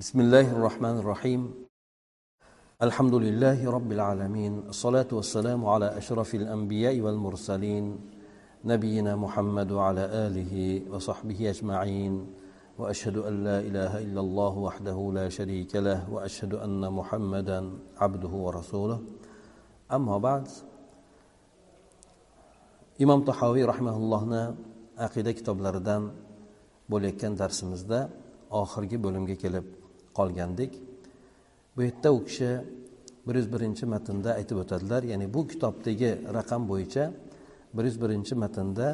بسم الله الرحمن الرحيم الحمد لله رب العالمين الصلاة والسلام على أشرف الأنبياء والمرسلين نبينا محمد وعلى آله وصحبه أجمعين وأشهد أن لا إله إلا الله وحده لا شريك له وأشهد أن محمدا عبده ورسوله أما بعد imom tahoviy rahimaullohni aqida kitoblaridan bo'layotgan darsimizda oxirgi bo'limga kelib qolgandik bu yerda u kishi bir yuz birinchi matnda aytib o'tadilar ya'ni bu kitobdagi raqam bo'yicha bir yuz birinchi matnda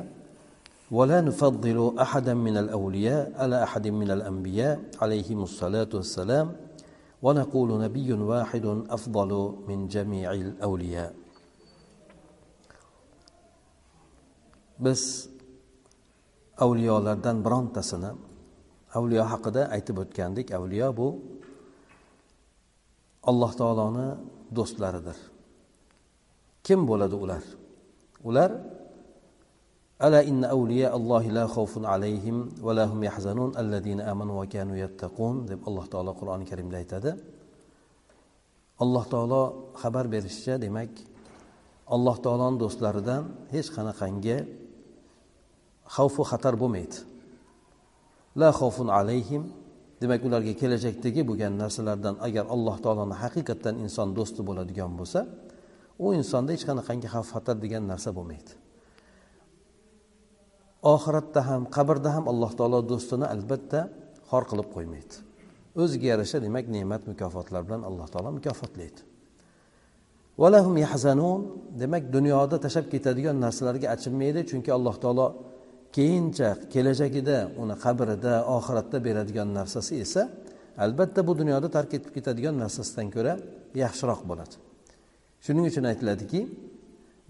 ولا نفضل أحدا من الأولياء على أحد من الأنبياء عليهم الصلاة والسلام ونقول نبي واحد أفضل من جميع الأولياء biz avliyolardan birontasini avliyo haqida aytib o'tgandik avliyo bu alloh taoloni do'stlaridir kim bo'ladi ular ular ألا إن أولياء الله لا خوف عليهم ولا هم يحزنون الذين آمنوا وكانوا يتقون deb alloh taolo qur'oni karimda aytadi alloh taolo xabar berishicha demak alloh taoloni do'stlaridan hech qanaqangi xavfu xatar bo'lmaydi La xofun alayhim. Demak ularga kelajakdagi bo'lgan narsalardan agar alloh taoloni haqiqatdan inson do'sti bo'ladigan bo'lsa u insonda hech qanaqangi xavf xatar degan narsa bo'lmaydi. Oxiratda ham qabrda ham alloh taolo do'stini albatta xor qilib qo'ymaydi. O'ziga yarasha demak ne'mat mukofotlar bilan alloh taolo mukofotlaydi. Valahum yahzanun. Demak dunyoda tashlab ketadigan narsalarga achinmaydi chunki alloh taolo keyincha kelajagida uni qabrida oxiratda beradigan narsasi esa albatta bu dunyoda tark etib ketadigan narsasidan ko'ra yaxshiroq bo'ladi. Shuning uchun aytiladiki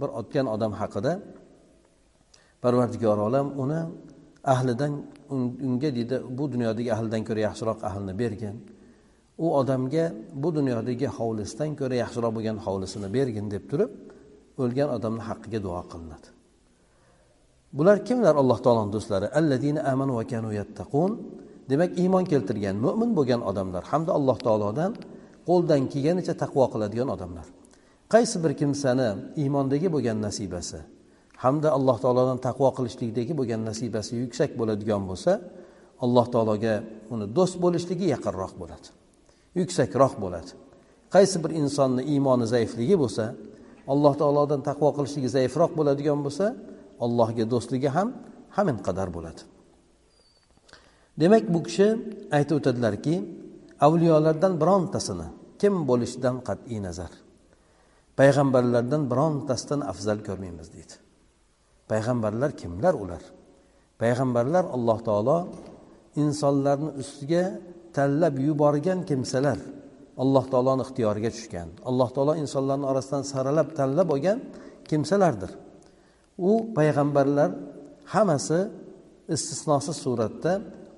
bir o'tgan odam haqida parvardigor olam uni ahlidan unga deydi bu dunyodagi ahlidan ko'ra yaxshiroq ahlni bergin. U odamga bu dunyodagi hovlisidan ko'ra yaxshiroq bo'lgan hovlisini bergin deb turib o'lgan odamni haqqiga duo qilinadi. Bular kimlar alloh taoloni do'stlari? Alladina amanu va kanu yattaqun. Demak iymon keltirgan mo'min bo'lgan odamlar hamda alloh taolodan qo'ldan kelganicha taqvo qiladigan odamlar. Qaysi bir kimsani iymondagi bo'lgan nasibasi hamda alloh taolodan taqvo qilishlikdagi bo'lgan nasibasi yuksak bo'ladigan bo'lsa alloh taologa uni do'st bo'lishligi yaqinroq bo'ladi yuksakroq bo'ladi. Qaysi bir insonni iymoni zaifligi bo'lsa alloh taolodan taqvo qilishligi zaifroq bo'ladigan bo'lsa allohga do'stligi ham hamin qadar bo'ladi. Demak bu kishi aytib o'tadilarki avliyolardan birontasini kim bo'lishidan qat'iy nazar. Payg'ambarlardan birontasidan afzal ko'rmaymiz deydi. Payg'ambarlar kimlar ular? Payg'ambarlar alloh taolo insonlarni ustiga tanlab yuborgan kimsalar alloh taoloni ixtiyoriga tushgan alloh taolo insonlarni orasidan saralab tanlab olgan kimsalardir. U payg'ambarlar hammasi istisnosiz suratda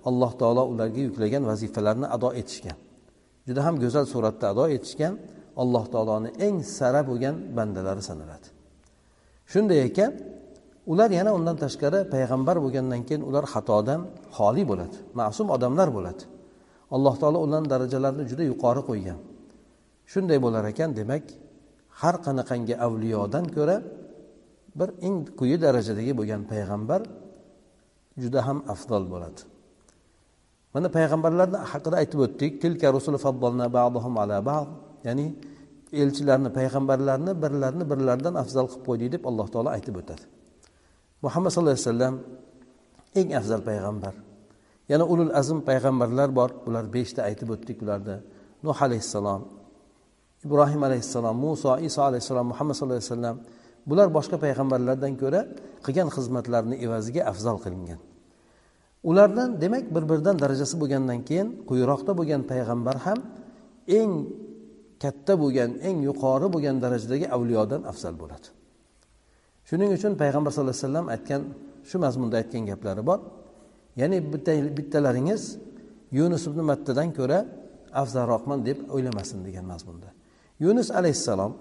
alloh taolo ularga yuklagan vazifalarni ado etishgan. Juda ham go'zal suratda ado etishgan alloh taoloni eng sara bo'lgan bandalari sanaladi. Shunday ekan ular yana undan tashqari payg'ambar bo'lgandan keyin ular xatodan xoli bo'ladi ma'sum odamlar bo'ladi. Alloh taolo ularni darajalarini juda yuqori qo'ygan. Shunday bo'lar ekan demak har qanaqangi avliyodan ko'ra bir eng quyi darajadagi bo'lgan payg'ambar juda ham afzal bo'ladi. Mana payg'ambarlarni haqida aytib o'tdik. Tilka rusul ala ba'd. Ya'ni elchilarni payg'ambarlarni birlarini birlaridan afzal qilib qo'ydik deb alloh taolo aytib o'tadi. Muhammad sallallohu alayhi vasallam eng afzal payg'ambar. Yana ulul azm payg'ambarlar bor. Bular beshta aytib o'tdik ularni nuh alayhissalom ibrohim alayhissalom muso iso alayhissalom muhammad sallallohu alayhi vasallam bular boshqa payg'ambarlardan ko'ra qilgan xizmatlarini evaziga afzal qilingan. Ulardan demak bir biridan darajasi bo'lgandan keyin quyiroqda bo'lgan payg'ambar ham eng katta bo'lgan eng yuqori bo'lgan darajadagi avliyodan afzal bo'ladi. Shuning uchun payg'ambar sallallohu alayhi vasallam aytgan shu mazmunda aytgan gaplari bor. Ya'ni bittalaringiz yunus ibn mattadan ko'ra afzalroqman deb o'ylamasin degan mazmunda. Yunus alayhissalom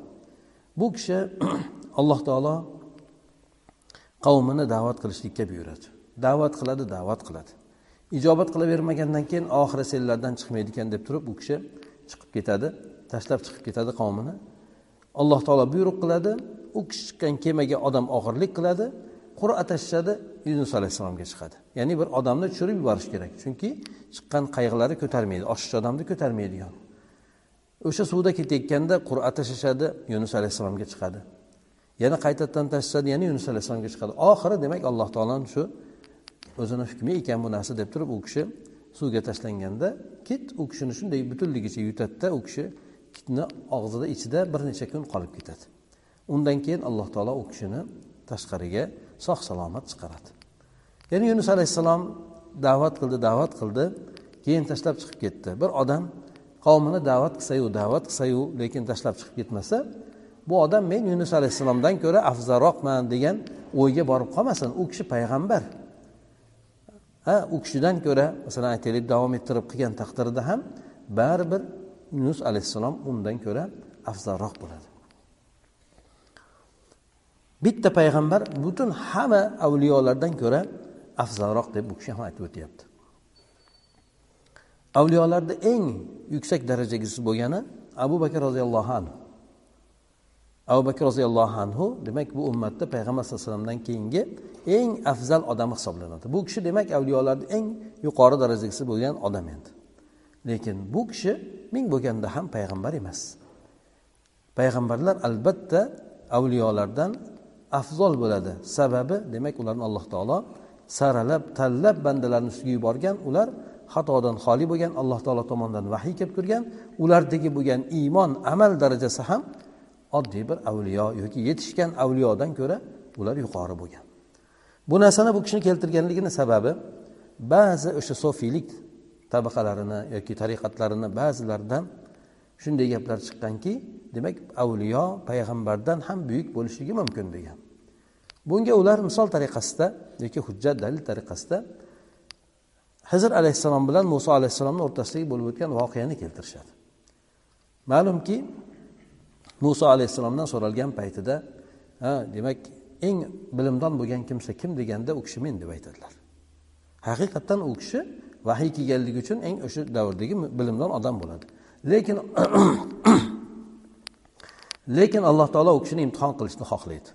bu kishi alloh taolo qavmini da'vat qilishlikka buyuradi. Da'vat qiladi da'vat qiladi. Ijobat qilavermagandan keyin oxiri senlardan chiqmaydi ekan deb turib u kishi chiqib ketadi tashlab chiqib ketadi qavmini. Alloh taolo buyruq qiladi u kishi chiqqan kemaga odam og'irlik qiladi qur'a tashlashadi yunus alayhissalomga chiqadi. Ya'ni bir odamni tushirib yuborish kerak chunki chiqqan qayiqlari ko'tarmaydi oshiqcha odamni ko'tarmaydigan o'sha suvda ketayotganda qur'a tashlashadi yunus alayhissalomga chiqadi. Yana qaytadan tashlashadi yana yunus alayhissalomga chiqadi. Oxiri demak alloh taoloni shu o'zini hukmi ekan bu narsa deb turib u kishi suvga tashlanganda kit u kishini shunday butunligicha yutadida u kishi kitni og'zida ichida bir necha kun qolib ketadi. Undan keyin alloh taolo u kishini tashqariga sog' salomat chiqaradi. Ya'ni yunus alayhissalom da'vat qildi da'vat qildi. Keyin tashlab chiqib ketdi. Bir odam qavmini da'vat qilsayu da'vat qilsayu lekin tashlab chiqib ketmasa bu odam men yunus alayhissalomdan ko'ra afzalroqman degan o'yga borib qolmasin. U kishi payg'ambar. Ha u kishidan ko'ra masalan aytaylik davom ettirib qilgan taqdirda ham baribir yunus alayhissalom undan ko'ra afzalroq bo'ladi. Bitta payg'ambar butun hamma avliyolardan ko'ra afzalroq deb bu kishi ham aytib o'tyapti. Avliyolarda eng yuksak darajagisi bo'lgani abu bakr roziyallohu anhu. Abu bakr roziyallohu anhu demak bu ummatda payg'ambar sallallohu alayhi vasallamdan keyingi eng afzal odam hisoblanadi. Bu kishi demak avliyolarni eng yuqori darajasi bo'lgan odam endi. Lekin bu kishi ming bo'lganda ham payg'ambar emas. Payg'ambarlar albatta avliyolardan afzol bo'ladi. Sababi demak ularni alloh taolo saralab tanlab bandalarni ustiga yuborgan ular xatodan xoli bo'lgan alloh taolo tomonidan vahiy kelib turgan ulardagi bo'lgan iymon amal darajasi ham oddiy bir avliyo yoki yetishgan avliyodan ko'ra ular yuqori bo'lgan. Bu narsani bu kishini keltirganligini sababi ba'zi o'sha sofiylik tabaqalarini yoki tariqatlarini ba'zilaridan shunday gaplar chiqqanki demak avliyo payg'ambardan ham buyuk bo'lishligi mumkin degan. Bunga ular misol tariqasida yoki hujjat dalil tariqasida hizr alayhissalom bilan muso alayhissalomni o'rtasidagi bo'lib o'tgan voqeani keltirishadi. Ma'lumki muso alayhissalomdan so'ralgan paytida ha demak eng bilimdon bo'lgan kimsa kim deganda u kishi men deb aytadilar. Haqiqatdan u kishi vahiy kelganligi uchun eng o'sha davrdagi bilimdon odam bo'ladi. Lekin lekin alloh taolo u kishini imtihon qilishni xohlaydi.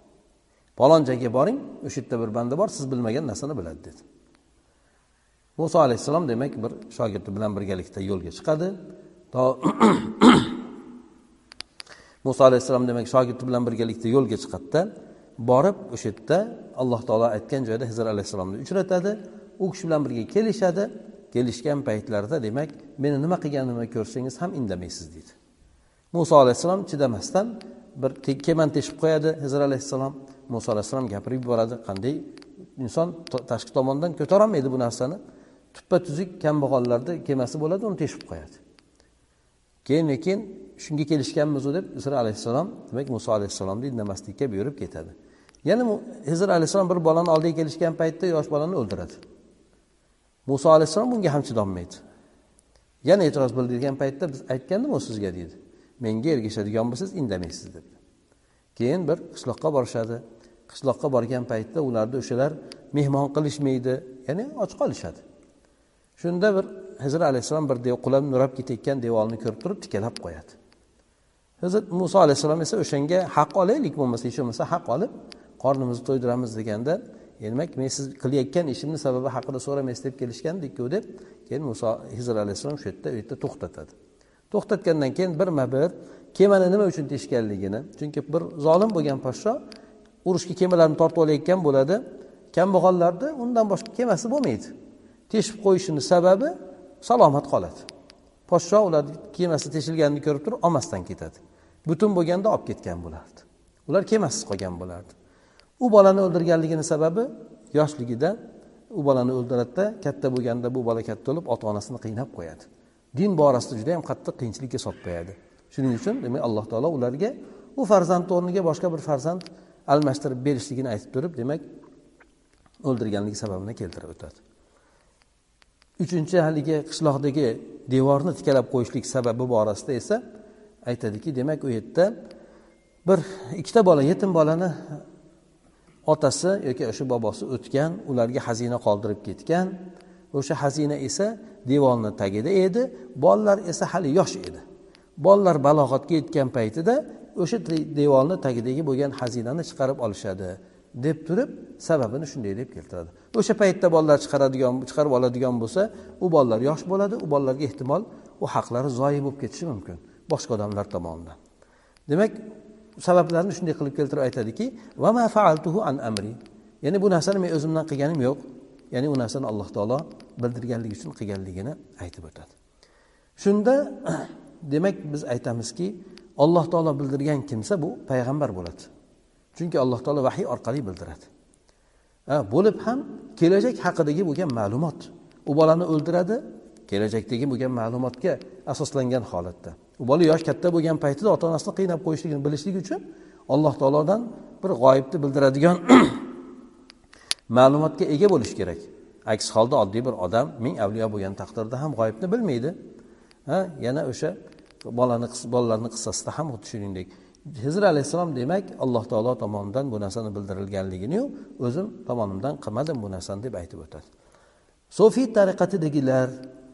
Falon joyga boring o'sha yerda bir banda bor siz bilmagan narsani biladi dedi. Muso alayhissalom demak bir shogirdi bilan birgalikda yo'lga chiqadi. To muso alayhissalom demak shogirdi bilan birgalikda yo'lga chiqadida borib o'sha yerda alloh taolo aytgan joyda hizr alayhissalomni uchratadi. U kishi bilan birga kelishadi. Kelishgan paytlarida demak meni nima qilganimni ko'rsangiz ham indamaysiz deydi. Muso alayhissalom chidamasdan bir keman teshib qo'yadi hizr alayhissalom. Muso alayhissalom gapirib yuboradi qanday inson tashqi tomondan ko'tarolmaydi bu narsani. Tuppa tuzuk kambag'allarni kemasi bo'ladi uni teshib qo'yadi. Keyin lekin shunga kelishganmizu deb isro alayhissalom demak muso alayhissalomni indamaslikka buyurib ketadi. Yana hizr alayhissalom bir bolani oldiga kelishgan paytda yosh bolani o'ldiradi. Muso alayhissalom bunga ham chidolmaydi. Yana e'tiroz bildirgan paytda biz aytgandimu sizga deydi. Menga ergashadigan bo'lsangiz indamaysiz deb keyin bir qishloqqa borishadi. Qishloqqa borgan paytda ularni o'shalar mehmon qilishmaydi ya'ni och qolishadi. Shunda bir hizr alayhissalom bir qulab nurab ketayotgan devorni ko'rib turib tikalab qo'yadi. Hizr muso alayhissalom esa o'shanga haq olaylik bo'lmasa hech bo'lmasa haq olib qornimizni to'ydiramiz deganda demak men siz qilayotgan ishimni sababi haqida so'ramaysiz deb kelishgandikku deb keyin muso hizr alayhissalom shu yerda u yerda to'xtatadi. To'xtatgandan keyin birma bir kemani nima uchun teshganligini chunki bir zolim bo'lgan podsho urushga kemalarni tortib olayotgan bo'ladi. Kambag'allarni undan boshqa kemasi bo'lmaydi. Teshib qo'yishini sababi salomat qoladi. Podsho ularni kemasi teshilganini ko'rib turib olmasdan ketadi. Butun bo'lganda olib ketgan bo'lardi. Ular kemasiz qolgan bo'lardi. U bolani o'ldirganligini sababi yoshligida u bolani o'ldiradida katta bo'lganda bu bola katta bo'lib ota onasini qiynab qo'yadi. Din borasida juda yam qattiq qiyinchilikka solib qo'yadi. Shuning uchun demak alloh taolo ularga u farzandni o'rniga boshqa bir farzand almashtirib berishligini aytib turib demak o'ldirganligi sababini keltirib o'tadi. Uchinchi haligi qishloqdagi devorni tikalab qo'yishlik sababi borasida esa aytadiki demak u yerda bir ikkita bola yetim bolani otasi yoki o'sha bobosi o'tgan ularga xazina qoldirib ketgan. O'sha xazina esa devorni tagida edi. Bolalar esa hali yosh edi. Bolalar balog'atga yetgan paytida o'sha devorni tagidagi bo'lgan xazinani chiqarib olishadi. Deb turib sababini shunday deb keltiradi. O'sha paytda bolalar chiqaradigan chiqarib oladigan bo'lsa u bolalar yosh bo'ladi u bolalarga ehtimol u haqlari zoyi bo'lib ketishi mumkin boshqa odamlar tomonidan. Demak sabablarni shunday qilib keltirib aytadiki va faaltuhu an amri. Ya'ni bu narsani men o'zimdan qilganim yo'q. Ya'ni u narsani alloh taolo bildirganligi uchun qilganligini aytib o'tadi. Shunda demak biz aytamizki alloh taolo bildirgan kimsa bu payg'ambar bo'ladi. Chunki alloh taolo vahiy orqali bildiradi. Bo'lib ham kelajak haqidagi bo'lgan ma'lumot. U bolani o'ldiradi kelajakdagi bo'lgan ma'lumotga asoslangan holatda. U bola yosh katta bo'lgan paytida ota onasini qiynab qo'yishligini bilishlik uchun alloh taolodan bir g'oyibni bildiradigan ma'lumotga ega bo'lish kerak. Aks holda oddiy bir odam ming avliyo bo'lgan taqdirda ham g'oyibni bilmaydi. Ha yana o'sha bolani bolalarni qissasida ham xuddi shuningdek hizr alayhissalom demak alloh taolo tomonidan bu narsani bildirilganligini o'zim tomonimdan qilmadim bu narsani deb aytib o'tadi. Sofiy tariqatidagilar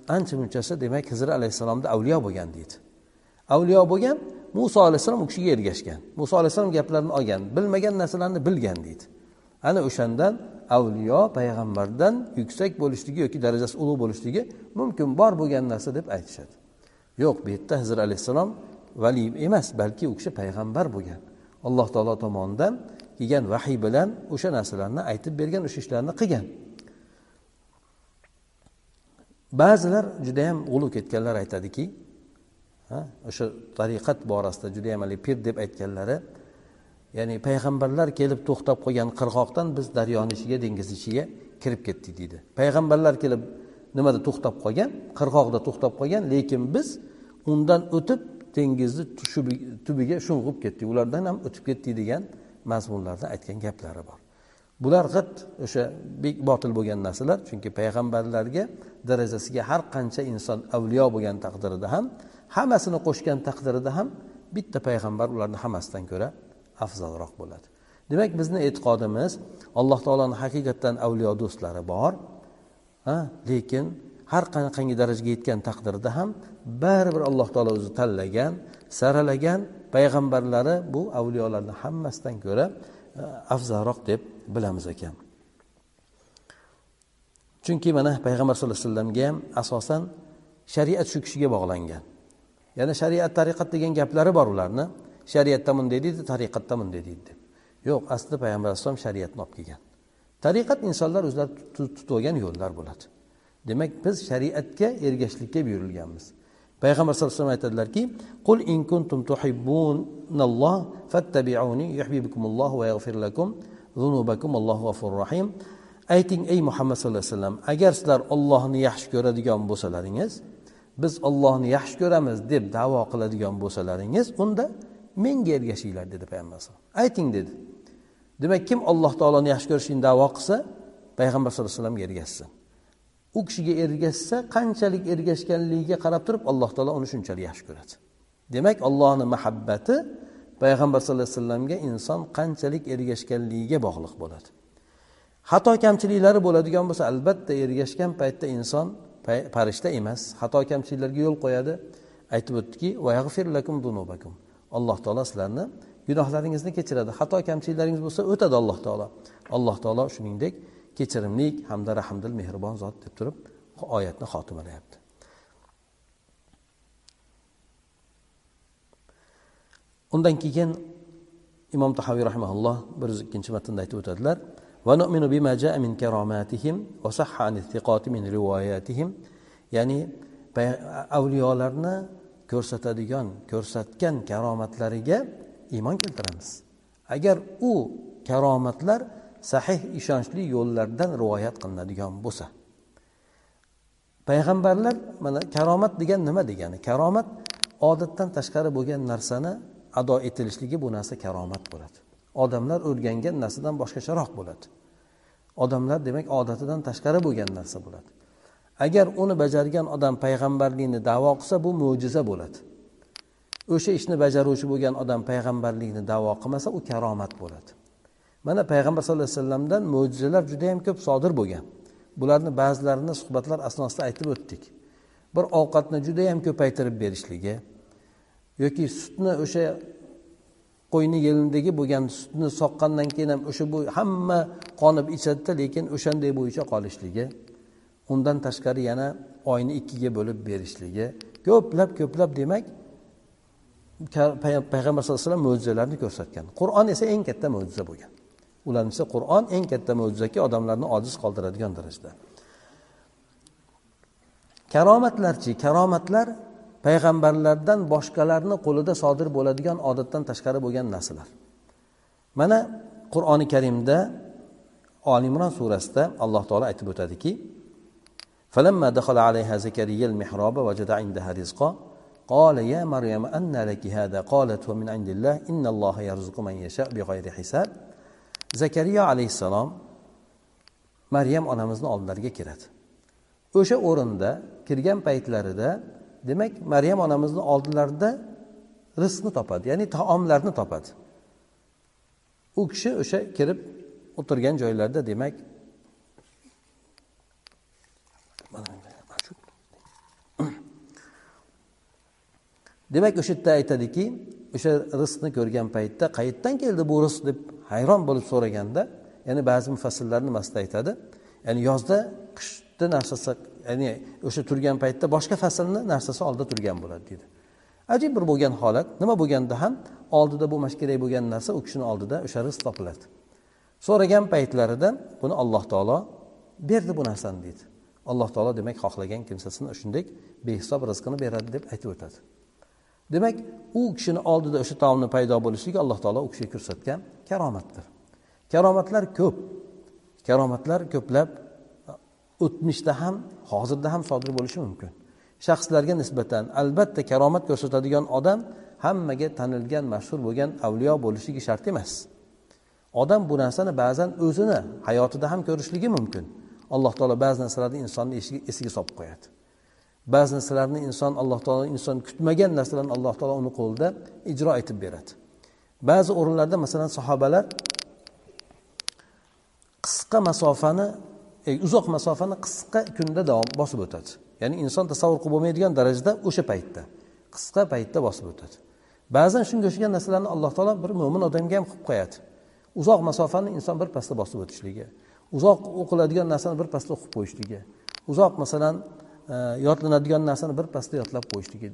ancha munchasi demak hizr alayhissalomda avliyo bo'lgan deydi. Avliyo bo'lgan muso alayhissalom u kishiga ergashgan. Muso alayhissalom gaplarini olgan bilmagan narsalarni bilgan deydi. Ana o'shandan avliyo payg'ambardan yuksak bo'lishligi yoki darajasi ulug' bo'lishligi mumkin bor bo'lgan narsa deb aytishadi. Yo'q bu yerda hizr alayhissalom valiy emas balki u kishi payg'ambar bo'lgan. Alloh taolo tomonidan kelgan vahiy bilan o'sha narsalarni aytib bergan o'sha ishlarni qilgan. Ba'zilar judayam g'ulu ketganlar aytadiki o'sha tariqat borasida judayam haligi pir deb aytganlari ya'ni payg'ambarlar kelib to'xtab qolgan qirg'oqdan biz daryoni ichiga dengiz ichiga kirib ketdik deydi. Payg'ambarlar kelib nimada to'xtab qolgan? Qirg'oqda to'xtab qolgan lekin biz undan o'tib dengizni tubiga sho'ng'ib ketdik ulardan ham o'tib ketdik degan mazmunlarda aytgan gaplari bor. Bular g'it o'sha botil bo'lgan narsalar chunki payg'ambarlarga darajasiga har qancha inson avliyo bo'lgan taqdirida ham hammasini qo'shgan taqdirida ham bitta payg'ambar ularni hammasidan ko'ra afzalroq bo'ladi. Demak bizni e'tiqodimiz alloh taoloni haqiqatdan avliyo do'stlari bor lekin har qanaqangi darajaga yetgan taqdirda ham baribir alloh taolo o'zi tanlagan saralagan payg'ambarlari bu avliyolarni hammasidan ko'ra afzalroq deb bilamiz ekan chunki mana payg'ambar sallallohu alayhi vasallamga ham asosan shariat shu kishiga bog'langan yana shariat tariqat degan gaplari bor ularni shariatda bunday deydi tariqatda bunday deydi deb yo'q aslida payg'ambar alayhissalom shariatni olib kelgan tariqat insonlar o'zlari tutib olgan yo'llar bo'ladi demak biz shariatga ergashishlikka buyurilganmiz. Payg'ambar sallallohu alayhi vasallam aytadilarki qul in kuntum tuhibbunalloh fattabi'uni yuhibbukumulloh va yaghfir lakum zunubakum allohu g'afurur rahim. Ayting ey muhammad sallallohu alayhi vasallam agar sizlar ollohni yaxshi ko'radigan bo'lsalaringiz biz ollohni yaxshi ko'ramiz deb davo qiladigan bo'lsalaringiz unda menga ergashinglar dedi payg'ambar alayhisalom ayting dedi. Demak kim alloh taoloni yaxshi ko'rishini davo qilsa payg'ambar sallallohu alayhi vasallamga ergashsin. U kishiga ergashsa qanchalik ergashganligiga qarab turib alloh taolo uni shunchalik yaxshi ko'radi. Demak ollohni muhabbati payg'ambar sallallohu alayhi vasallamga inson qanchalik ergashganligiga bog'liq bo'ladi. Xato kamchiliklari bo'ladigan bo'lsa albatta ergashgan paytda inson farishta emas. Xato kamchiliklarga yo'l qo'yadi. Aytib o'tdiki alloh taolo sizlarni gunohlaringizni kechiradi. Xato kamchiliklaringiz bo'lsa o'tadi alloh taolo. Alloh taolo shuningdek kechirimlik hamda rahmdil mehribon zot deb turib oyatni xotimalayapti undan keyin imom tahoviy rahimaulloh bir yuz ikkinchi matnda aytib o'tadilar. Ya'ni avliyolarni ko'rsatadigan ko'rsatgan karomatlariga iymon keltiramiz. Agar u karomatlar sahih ishonchli yo'llardan rivoyat qilinadigan bo'lsa. Payg'ambarlar mana karomat degan nima degani? Karomat odatdan tashqari bo'lgan narsani ado etilishligi bu narsa karomat bo'ladi. Odamlar o'rgangan narsadan boshqacharoq bo'ladi. Odamlar demak odatidan tashqari bo'lgan narsa bo'ladi. Agar uni bajargan odam payg'ambarlikni davo qilsa bu mo'jiza bo'ladi. O'sha ishni bajaruvchi bo'lgan odam payg'ambarlikni davo qilmasa u karomat bo'ladi. Mana payg'ambar sallallohu alayhi vasallamdan mo'jizalar juda yam ko'p sodir bo'lgan. Bularni ba'zilarini suhbatlar asnosida aytib o'tdik. Bir ovqatni judayam ko'paytirib berishligi yoki sutni o'sha qo'yni yelindagi bo'lgan sutni soqqandan keyin ham o'sha bu hamma qonib ichadida lekin o'shanday bo'yicha qolishligi undan tashqari yana oyni ikkiga bo'lib berishligi ko'plab ko'plab demak payg'ambar sallallohu alayhi vasallam mo'jizalarni ko'rsatgan. Qur'on esa eng katta mo'jiza bo'lgan. ularni esa qur'on eng katta mo'jizaki odamlarni ojiz qoldiradigan darajada karomatlarchi karomatlar payg'ambarlardan boshqalarni qo'lida sodir bo'ladigan odatdan tashqari bo'lgan narsalar mana qur'oni karimda olimron surasida alloh taolo aytib o'tadiki فلما دخل عليها زكريا المحراب وجد عندها رزقا قال يا مريم أن لك هذا قالت هو من عند الله إن الله يرزق من يشاء بغير حساب zakariya alayhissalom maryam onamizni oldilariga kiradi. O'sha o'rinda kirgan paytlarida demak maryam onamizni oldilarida rizqni topadi ya'ni taomlarni topadi. U kishi o'sha kirib o'tirgan joylarida demak demak o'sha yerda aytadiki o'sha rizqni ko'rgan paytda qayerdan keldi bu rizq deb hayron bo'lib so'raganda ya'ni ba'zi mufassillarni nimasida aytadi ya'ni yozda qishni narsasi ya'ni o'sha turgan paytda boshqa faslni narsasi oldida turgan bo'ladi deydi. Ajib bir bo'lgan holat nima bo'lganda ham oldida bo'lmas kerak bo'lgan narsa u kishini oldida o'sha rizq topiladi. So'ragan paytlarida buni alloh taolo berdi bu narsani deydi. Alloh taolo demak xohlagan kimsasini shunday behisob rizqini beradi deb aytib o'tadi. Demak u kishini oldida o'sha taomni paydo bo'lishligi alloh taolo u kishiga ko'rsatgan karomatdir. Karomatlar ko'p. Karomatlar ko'plab o'tmishda ham hozirda ham sodir bo'lishi mumkin. Shaxslarga nisbatan albatta karomat ko'rsatadigan odam hammaga tanilgan mashhur bo'lgan avliyo bo'lishligi shart emas. Odam bu narsani ba'zan o'zini hayotida ham ko'rishligi mumkin. Alloh taolo ba'zi narsalarni insonni esiga solib qo'yadi. Ba'zi narsalarni inson alloh taolo inson kutmagan narsalarni alloh taolo uni qo'lida ijro etib beradi. Ba'zi o'rinlarda masalan sahobalar qisqa masofani e, uzoq masofani qisqa kunda davom bosib o'tadi. Ya'ni inson tasavvur qilib bo'lmaydigan darajada o'sha paytda qisqa paytda bosib o'tadi. Ba'zan shunga o'xshagan narsalarni alloh taolo bir mo'min odamga ham qilib qo'yadi. Uzoq masofani inson bir pasda bosib o'tishligi uzoq o'qiladigan narsani bir pasda o'qib qo'yishligi uzoq masalan yodlanadigan narsani birpasda yodlab qo'yishligi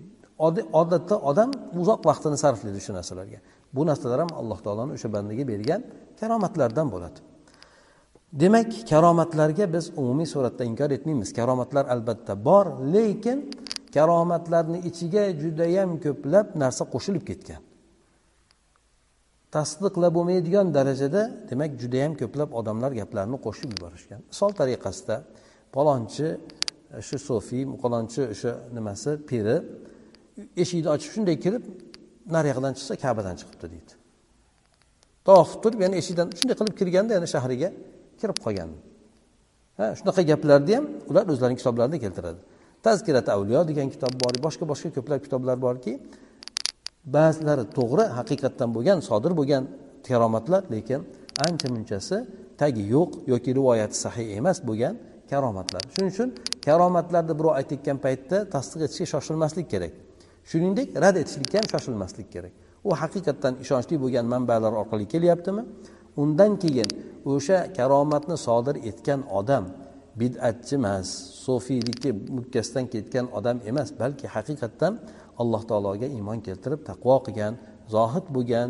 odatda odam uzoq vaqtini sarflaydi shu narsalarga. Bu narsalar ham alloh taoloni o'sha bandaga bergan karomatlardan bo'ladi. Demak karomatlarga biz umumiy suratda inkor etmaymiz. Karomatlar albatta bor lekin karomatlarni ichiga judayam ko'plab narsa qo'shilib ketgan. Tasdiqlab bo'lmaydigan darajada demak judayam ko'plab odamlar gaplarni qo'shib yuborishgan. Misol tariqasida palonchi shu sofiy palonchi o'sha nimasi piri eshikni ochib shunday kirib naryoqdan chiqsa kabadan chiqibdi deydi. Tavof turib yana eshikdan shunday qilib kirganda yana shahriga kirib qolgan. Ha shunaqa gaplarni ham ular o'zlarining kitoblarida keltiradi. Tazkirat avliyo degan kitob bor boshqa boshqa ko'plab kitoblar borki ba'zilari to'g'ri haqiqatdan bo'lgan sodir bo'lgan karomatlar lekin ancha munchasi tagi yo'q yoki rivoyati sahiy emas bo'lgan karomatlar. Shuning uchun karomatlarni birov aytayotgan paytda tasdiq etishga shoshilmaslik kerak. Shuningdek rad etishlikka ham shoshilmaslik kerak. U haqiqatdan ishonchli bo'lgan manbalar orqali kelyaptimi? Undan keyin o'sha karomatni sodir etgan odam bid'atchi emas sofiylikka mukkasidan ketgan odam emas balki haqiqatdan alloh taologa iymon keltirib taqvo qilgan zohid bo'lgan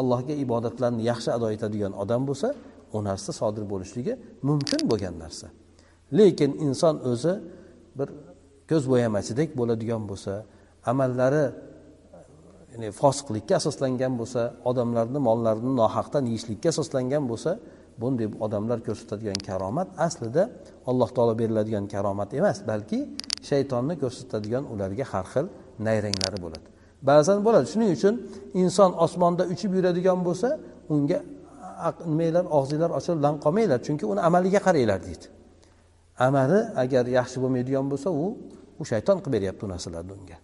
allohga ibodatlarni yaxshi ado etadigan odam bo'lsa u narsa sodir bo'lishligi mumkin bo'lgan narsa. Lekin inson o'zi bir ko'z bo'yamachidek bo'ladigan bo'lsa amallari ya'ni fosiqlikka asoslangan bo'lsa odamlarni mollarini nohaqdan yeyishlikka asoslangan bo'lsa bunday odamlar ko'rsatadigan karomat aslida alloh taolo beriladigan karomat emas balki shaytonni ko'rsatadigan ularga har xil nayranglari bo'ladi. Ba'zan bo'ladi. Shuning uchun inson osmonda uchib yuradigan bo'lsa unga nimanglar og'zinglar ochilib lan qolmanglar chunki uni amaliga qaranglar deydi. Amali agar yaxshi bo'lmaydigan bo'lsa u u shayton qilib beryapti u narsalarni unga.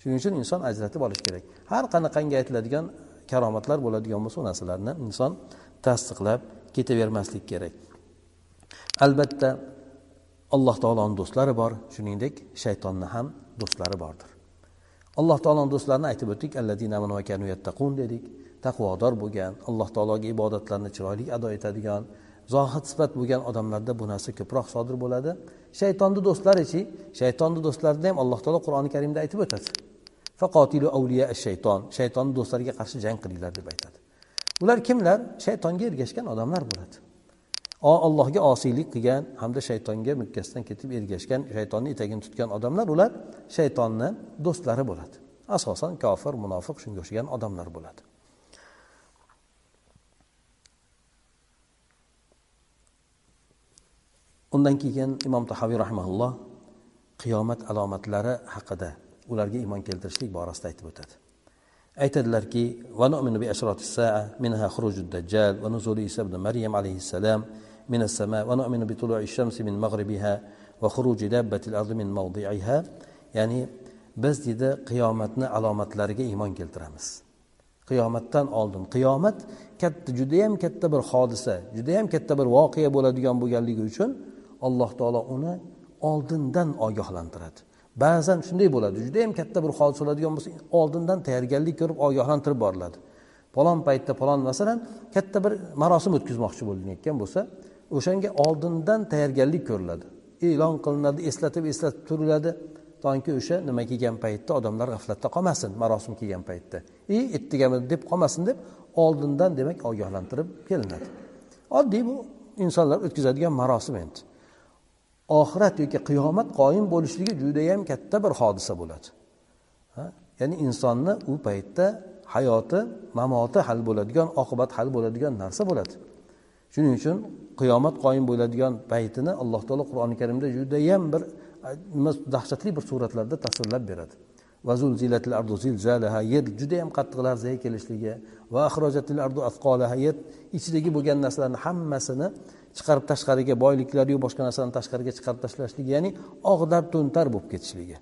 Shuning uchun inson ajratib olish kerak. Har qanaqangi aytiladigan karomatlar bo'ladigan bo'lsa u narsalarni inson tasdiqlab ketavermaslik kerak. Albatta alloh taoloni do'stlari bor shuningdek shaytonni ham do'stlari bordir. Alloh taoloni do'stlarini aytib o'tdik dedik. Taqvodor bo'lgan alloh taologa ibodatlarni chiroyli ado etadigan zohid sifat bo'lgan odamlarda bu narsa ko'proq sodir bo'ladi. Shaytonni do'stlarichi shaytonni do'stlarini ham alloh taolo qur'oni karimda aytib o'tadi. Faqotilu avliya shayton shaytonni do'stlariga qarshi jang qilinglar deb aytadi. Ular kimlar? Shaytonga ergashgan odamlar bo'ladi. O allohga osiylik qilgan hamda shaytonga mukkasidan ketib ergashgan shaytonni etagini tutgan odamlar ular shaytonni do'stlari bo'ladi. Asosan kofir munofiq shunga o'xshagan odamlar bo'ladi. undan keyin imom tahaviy rahmaulloh qiyomat alomatlari haqida ularga iymon keltirishlik borasida aytib o'tadi aytadilarki منها خروج الدجال ونزول عيسى ابن مريم عليه السلام من السماء ونؤمن بطلوع الشمس من مغربها وخروج دابة الأرض من موضعها ya'ni biz deydi qiyomatni alomatlariga iymon keltiramiz qiyomatdan oldin qiyomat katta judayam katta bir hodisa judayam katta bir voqea bo'ladigan bo'lganligi uchun alloh taolo uni oldindan ogohlantiradi. Ba'zan shunday bo'ladi judayam katta bir hodisa bo'ladigan bo'lsa oldindan tayyorgarlik ko'rib ogohlantirib boriladi. Falon paytda falon masalan katta bir marosim o'tkazmoqchi bo'linayotgan bo'lsa o'shanga oldindan tayyorgarlik ko'riladi. E'lon qilinadi eslatib eslatib turiladi. Toki o'sha nima kelgan paytda odamlar g'aflatda qolmasin marosim kelgan paytda. И ertaga deb qolmasin deb oldindan demak ogohlantirib kelinadi. Oddiy bu insonlar o'tkazadigan marosim endi. Oxirat yoki qiyomat qoyim bo'lishligi judayam katta bir hodisa bo'ladi. Ya'ni insonni u paytda hayoti mamoti hal bo'ladigan oqibat hal bo'ladigan narsa bo'ladi. Shuning uchun qiyomat qoyim bo'ladigan paytini alloh taolo qur'oni karimda judayam bir nima dahshatli bir suratlarda tasvirlab beradi. Yer judayam qattiq larzaga kelishligi va yer ichidagi bo'lgan narsalarni hammasini chiqarib tashqariga boyliklariyu boshqa narsani tashqariga chiqarib tashlashligi ya'ni og'dar to'ntar bo'lib ketishligi.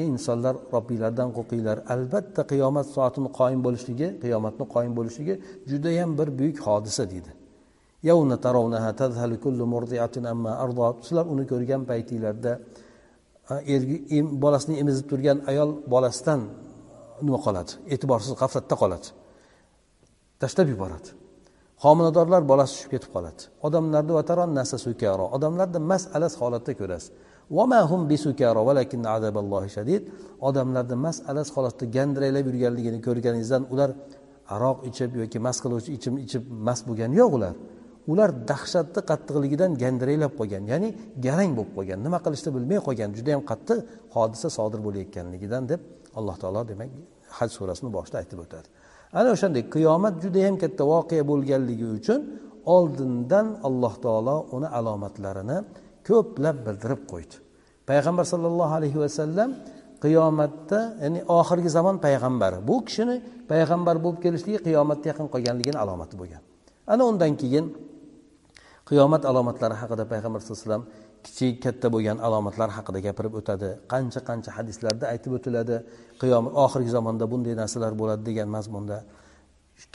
Ey insonlar robbinglardan qo'rqinglar. Albatta qiyomat soatini qoyim bo'lishligi qiyomatni qoyim bo'lishligi judayam bir buyuk hodisa deydi. Sizlar uni ko'rgan paytinglarda bolasini emizib turgan ayol bolasidan nima qoladi? E'tiborsiz g'aflatda qoladi. Tashlab yuboradi. Homiladorlar bolasi tushib ketib qoladi. Odamlarni odamlarni mast alas holatda ko'rasiz. Odamlarni mast alas holatda gandiraylab yurganligini ko'rganingizdan ular aroq ichib yoki mast qiluvchi ichim ichib mast bo'lgani yo'q ular. Ular dahshatni qattiqligidan gandiraylab qolgan ya'ni garang bo'lib qolgan nima qilishni bilmay qolgan juda yam qattiq hodisa sodir bo'layotganligidan deb alloh taolo demak haj surasini boshida aytib o'tadi. Ana o'shanday qiyomat judayam katta voqea bo'lganligi uchun oldindan alloh taolo uni alomatlarini ko'plab bildirib qo'ydi. Payg'ambar sollallohu alayhi vasallam qiyomatda ya'ni oxirgi zamon payg'ambari bu kishini payg'ambar bo'lib kelishligi qiyomatga yaqin qolganligini alomati bo'lgan. Ana undan keyin qiyomat alomatlari haqida payg'ambar sallallohu alayhi vasallam kichik katta bo'lgan alomatlar haqida gapirib o'tadi. Qancha qancha hadislarda aytib o'tiladi. Qiyomat oxirgi zamonda bunday narsalar bo'ladi degan mazmunda.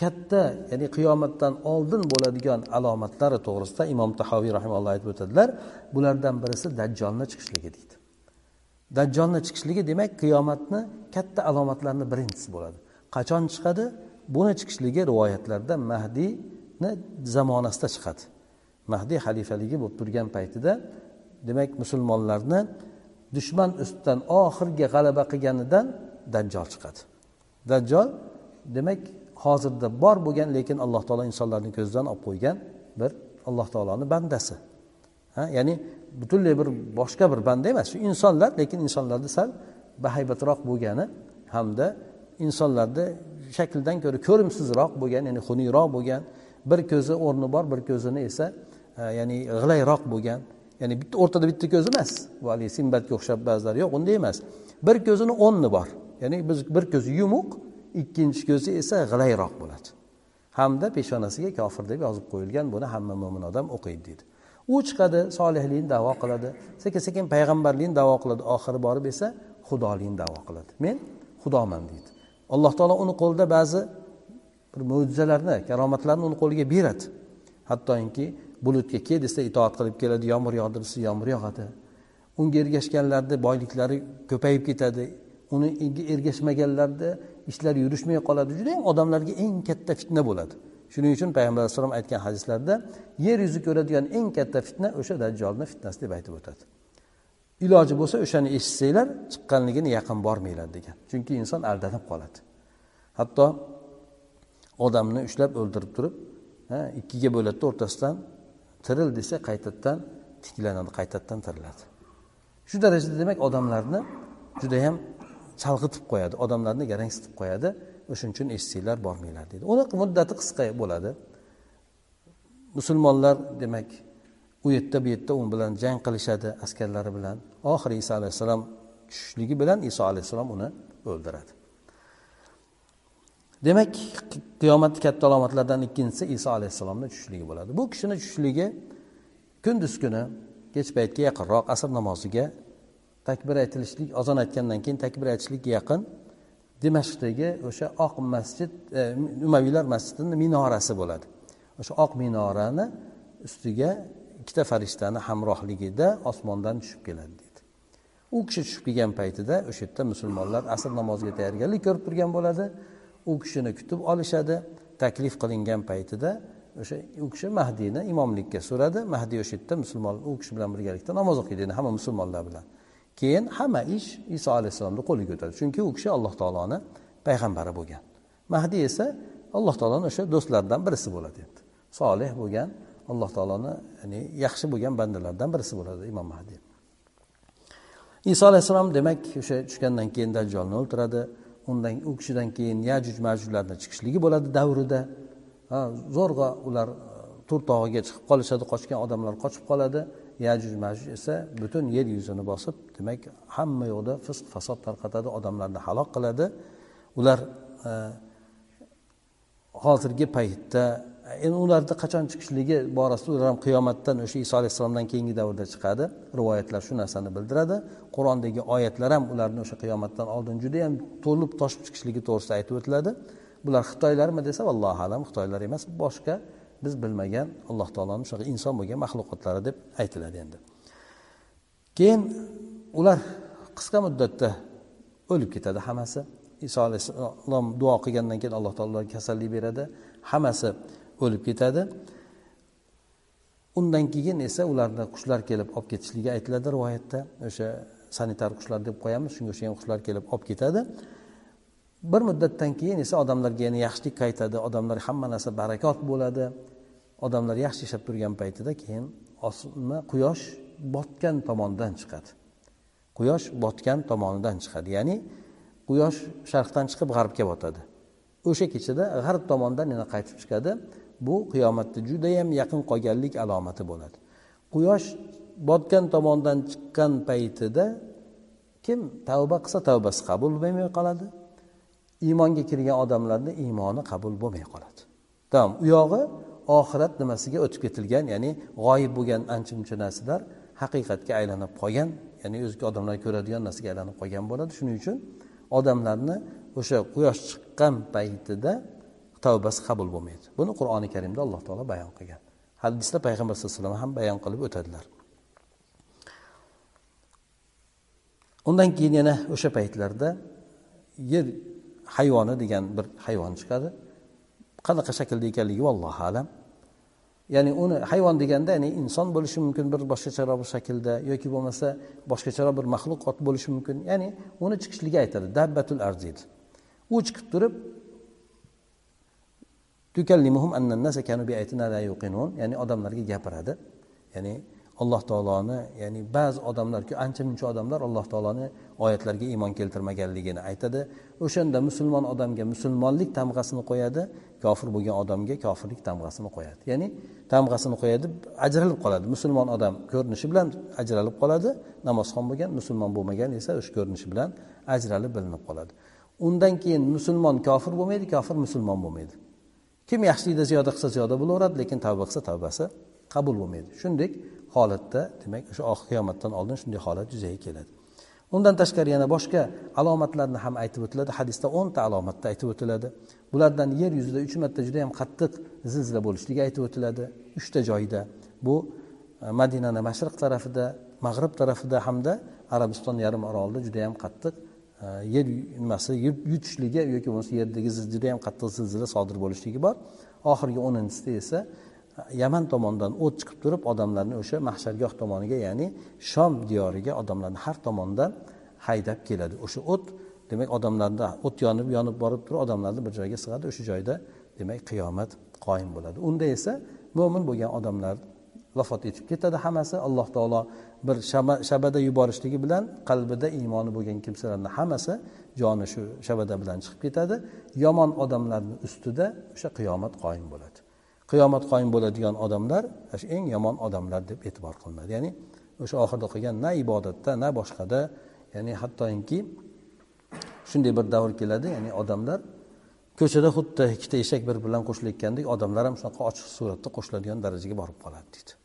Katta ya'ni qiyomatdan oldin bo'ladigan alomatlari to'g'risida imom tahoviy rahimalloh aytib o'tadilar. Bulardan birisi dajjolni chiqishligi deydi. Dajjolni chiqishligi demak qiyomatni katta alomatlarini birinchisi bo'ladi. Qachon chiqadi? Buni chiqishligi rivoyatlarda mahdiyni zamonasida chiqadi. Mahdiy xalifaligi bo'lib turgan paytida demak musulmonlarni dushman ustidan oxirgi g'alaba qilganidan dajjol chiqadi. Dajjol demak hozirda bor bo'lgan lekin alloh taolo insonlarni ko'zidan olib qo'ygan bir alloh taoloni bandasi. Ha ya'ni butunlay bir boshqa bir banda emas shu insonlar lekin insonlarda sal bahaybatroq bo'lgani hamda insonlarda shakldan ko'ra ko'rimsizroq bo'lgan ya'ni xuniyroq bo'lgan bir ko'zi o'rni bor bir ko'zini esa e, ya'ni g'ilayroq bo'lgan ya'ni bitta o'rtada bitta ko'zi emas. Bu haligi simbatga o'xshab ba'zilar yo'q unday emas. Bir ko'zini o'nni bor. Ya'ni biz bir ko'zi yumuq ikkinchi ko'zi esa g'ilayroq bo'ladi. Hamda peshonasiga kofir deb yozib qo'yilgan buni hamma mo'min odam o'qiydi deydi. U chiqadi solihlikni davo qiladi sekin sekin payg'ambarlikni davo qiladi oxiri borib esa xudolikni davo qiladi. Men xudoman deydi. Alloh taolo uni qo'lida ba'zi bir mo'jizalarni karomatlarni uni qo'liga beradi. Hattoki bulutga kel desa itoat qilib keladi yomg'ir yog'dir desa yomg'ir yog'adi. Unga ergashganlarni boyliklari ko'payib ketadi. Uni ergashmaganlarda ishlar yurishmay qoladi. Judayam odamlarga eng katta fitna bo'ladi. Shuning uchun payg'ambar alayhissalom aytgan hadislarda yer yuzi ko'radigan eng katta fitna o'sha dajjolni fitnasi deb aytib o'tadi. Iloji bo'lsa o'shani eshitsanglar chiqqanligini yaqin bormanglar degan. Chunki inson aldanib qoladi. Hatto odamni ushlab o'ldirib turib ikkiga bo'ladida o'rtasidan tiril desa qaytadan tiklanadi qaytadan tiriladi. Shu darajada demak odamlarni judayam chalg'itib qo'yadi odamlarni garangsitib qo'yadi o'shaning uchun eshitsanglar bormanglar deydi. Uni muddati qisqa bo'ladi. Musulmonlar demak u yerda bu yerda u bilan jang qilishadi askarlari bilan. Oxiri iso alayhissalom tushishligi bilan iso alayhissalom uni o'ldiradi. Demak qiyomatni katta alomatlaridan ikkinchisi iso alayhissalomni tushishligi bo'ladi. Bu kishini tushishligi kunduz kuni kech paytga yaqinroq asr namoziga takbir aytilishlik ozon aytgandan keyin takbir aytishlikka yaqin dimashqdagi o'sha oq masjid e, umaviylar masjidini minorasi bo'ladi. O'sha oq minorani ustiga ikkita farishtani hamrohligida osmondan tushib keladi deydi. U kishi tushib kelgan paytida o'sha yerda musulmonlar asr namoziga tayyorgarlik ko'rib turgan bo'ladi. U kishini kutib olishadi taklif qilingan paytida o'sha u kishi mahdiyni imomlikka so'radi. Mahdiy o'sha yerda musulmon u kishi bilan birgalikda namoz o'qiydi hamma musulmonlar bilan. Keyin hamma ish iso alayhissalomni qo'liga o'tadi chunki u kishi alloh taoloni payg'ambari bo'lgan. Mahdiy esa alloh taoloni o'sha do'stlaridan birisi bo'ladi endi solih bo'lgan alloh taoloni ya'ni yaxshi bo'lgan bandalardan birisi bo'ladi imom mahdiy iso alayhissalom demak o'sha tushgandan keyin dajjolni o'ldiradi. Undan u kishidan keyin yajuj majujlarni chiqishligi bo'ladi davrida. Zo'rg'a ular e, tur tog'iga chiqib qolishadi qochgan odamlar qochib qoladi. Yajuj majuj esa butun yer yuzini bosib demak hamma yoqda fisq fasod tarqatadi odamlarni halok qiladi. Ular e, hozirgi paytda endi ularni qachon chiqishligi borasida ular ham qiyomatdan o'sha iso alayhissalomdan keyingi davrda chiqadi. Rivoyatlar shu narsani bildiradi. Qur'ondagi oyatlar ham ularni o'sha qiyomatdan oldin judayam to'lib toshib chiqishligi to'g'risida aytib o'tiladi. Bular xitoylarmi desa allohu alam xitoylar emas boshqa biz bilmagan alloh taoloni shunaqa inson bo'lgan maxluqotlari deb aytiladi endi. Keyin ular qisqa muddatda o'lib ketadi hammasi. Iso alayhissalom duo qilgandan keyin alloh taolo kasallik beradi. Hammasi o'lib ketadi. Undan keyin esa ularni qushlar kelib olib ketishligi aytiladi rivoyatda. O'sha sanitar qushlar deb qo'yamiz shunga o'xshagan qushlar kelib olib ketadi. Bir muddatdan keyin esa odamlarga yana yaxshilik qaytadi. Odamlar hamma narsa barakot bo'ladi. Odamlar yaxshi yashab turgan paytida keyin osma quyosh botgan tomondan chiqadi. Quyosh botgan tomonidan chiqadi. Ya'ni quyosh sharqdan chiqib g'arbga botadi. O'sha kechada g'arb tomondan yana qaytib chiqadi. Bu qiyomatda judayam yaqin qolganlik alomati bo'ladi. Quyosh botgan tomondan chiqqan paytida kim tavba qilsa tavbasi qabul bo'lmay qoladi. Iymonga kirgan odamlarni iymoni qabul bo'lmay qoladi. Tamom u yog'i oxirat nimasiga o'tib ketilgan ya'ni g'oyib bo'lgan ancha muncha narsalar haqiqatga aylanib qolgan ya'ni o'zga odamlar ko'radigan narsaga aylanib qolgan bo'ladi. Shuning uchun odamlarni o'sha quyosh chiqqan paytida tavbasi qabul bo'lmaydi. Buni qur'oni karimda alloh taolo bayon qilgan. Hadisda payg'ambar sallallohu alayhi vasallam ham bayon qilib o'tadilar. Undan keyin yana o'sha paytlarda yer hayvoni degan bir hayvon chiqadi. Qanaqa shaklda ekanligi vallohu alam. Ya'ni uni hayvon deganda ya'ni inson bo'lishi mumkin bir boshqacharoq bir shaklda yoki bo'lmasa boshqacharoq bir maxluqot bo'lishi mumkin. Ya'ni uni chiqishligi aytadi dabbatul arz deydi u chiqib turib ya'ni odamlarga gapiradi. Ya'ni alloh taoloni ya'ni ba'zi odamlar ancha muncha odamlar alloh taoloni oyatlariga iymon keltirmaganligini aytadi. O'shanda musulmon odamga musulmonlik tamg'asini qo'yadi kofir bo'lgan odamga kofirlik tamg'asini qo'yadi. Ya'ni tamg'asini qo'yadi ajralib qoladi. Musulmon odam ko'rinishi bilan ajralib qoladi namozxon bo'lgan musulmon bo'lmagan esa o'sha ko'rinishi bilan ajralib bilinib qoladi. Undan keyin musulmon kofir bo'lmaydi kofir musulmon bo'lmaydi. Kim yaxshilikda ziyoda qilsa ziyoda bo'laveradi lekin tavba qilsa tavbasi qabul bo'lmaydi. Shunday holatda demak o'sha oxir qiyomatdan oldin shunday holat yuzaga keladi. Undan tashqari yana boshqa alomatlarni ham aytib o'tiladi. Hadisda o'nta alomatni aytib o'tiladi. Bulardan yer yuzida uch marta juda yam qattiq zilzila bo'lishligi aytib o'tiladi. Uchta joyda bu e, madinani mashriq tarafida mag'rib tarafida hamda arabiston yarim orolida juda yam qattiq yer nimasi? Yutishligi yoki bo'lmasa yerdagi juda yam qattiq zilzila sodir bo'lishligi bor. Oxirgi o'ninchisida esa e, yaman tomondan o't chiqib turib odamlarni o'sha mahshargoh tomoniga ya'ni shom diyoriga odamlarni har tomondan haydab keladi. O'sha o't demak odamlarda o't yonib yonib borib turib odamlarni bir joyga sig'adi. O'sha joyda demak qiyomat qoyim bo'ladi. Unda esa mo'min bo'lgan odamlar vafot etib ketadi hammasi. Alloh taolo bir shabada yuborishligi bilan qalbida iymoni bo'lgan kimsalarni hammasi joni shu shabada bilan chiqib ketadi. Yomon odamlarni ustida o'sha qiyomat qoyim bo'ladi. Qiyomat qoyim bo'ladigan odamlar shu eng yomon odamlar deb e'tibor qilinadi. Ya'ni o'sha oxirida qilgan na ibodatda na boshqada ya'ni hattoki shunday bir davr keladi ya'ni odamlar ko'chada xuddi ikkita eshak bir bilan qo'shilayotgandek odamlar ham shunaqa ochiq suratda qo'shiladigan darajaga borib qoladi deydi.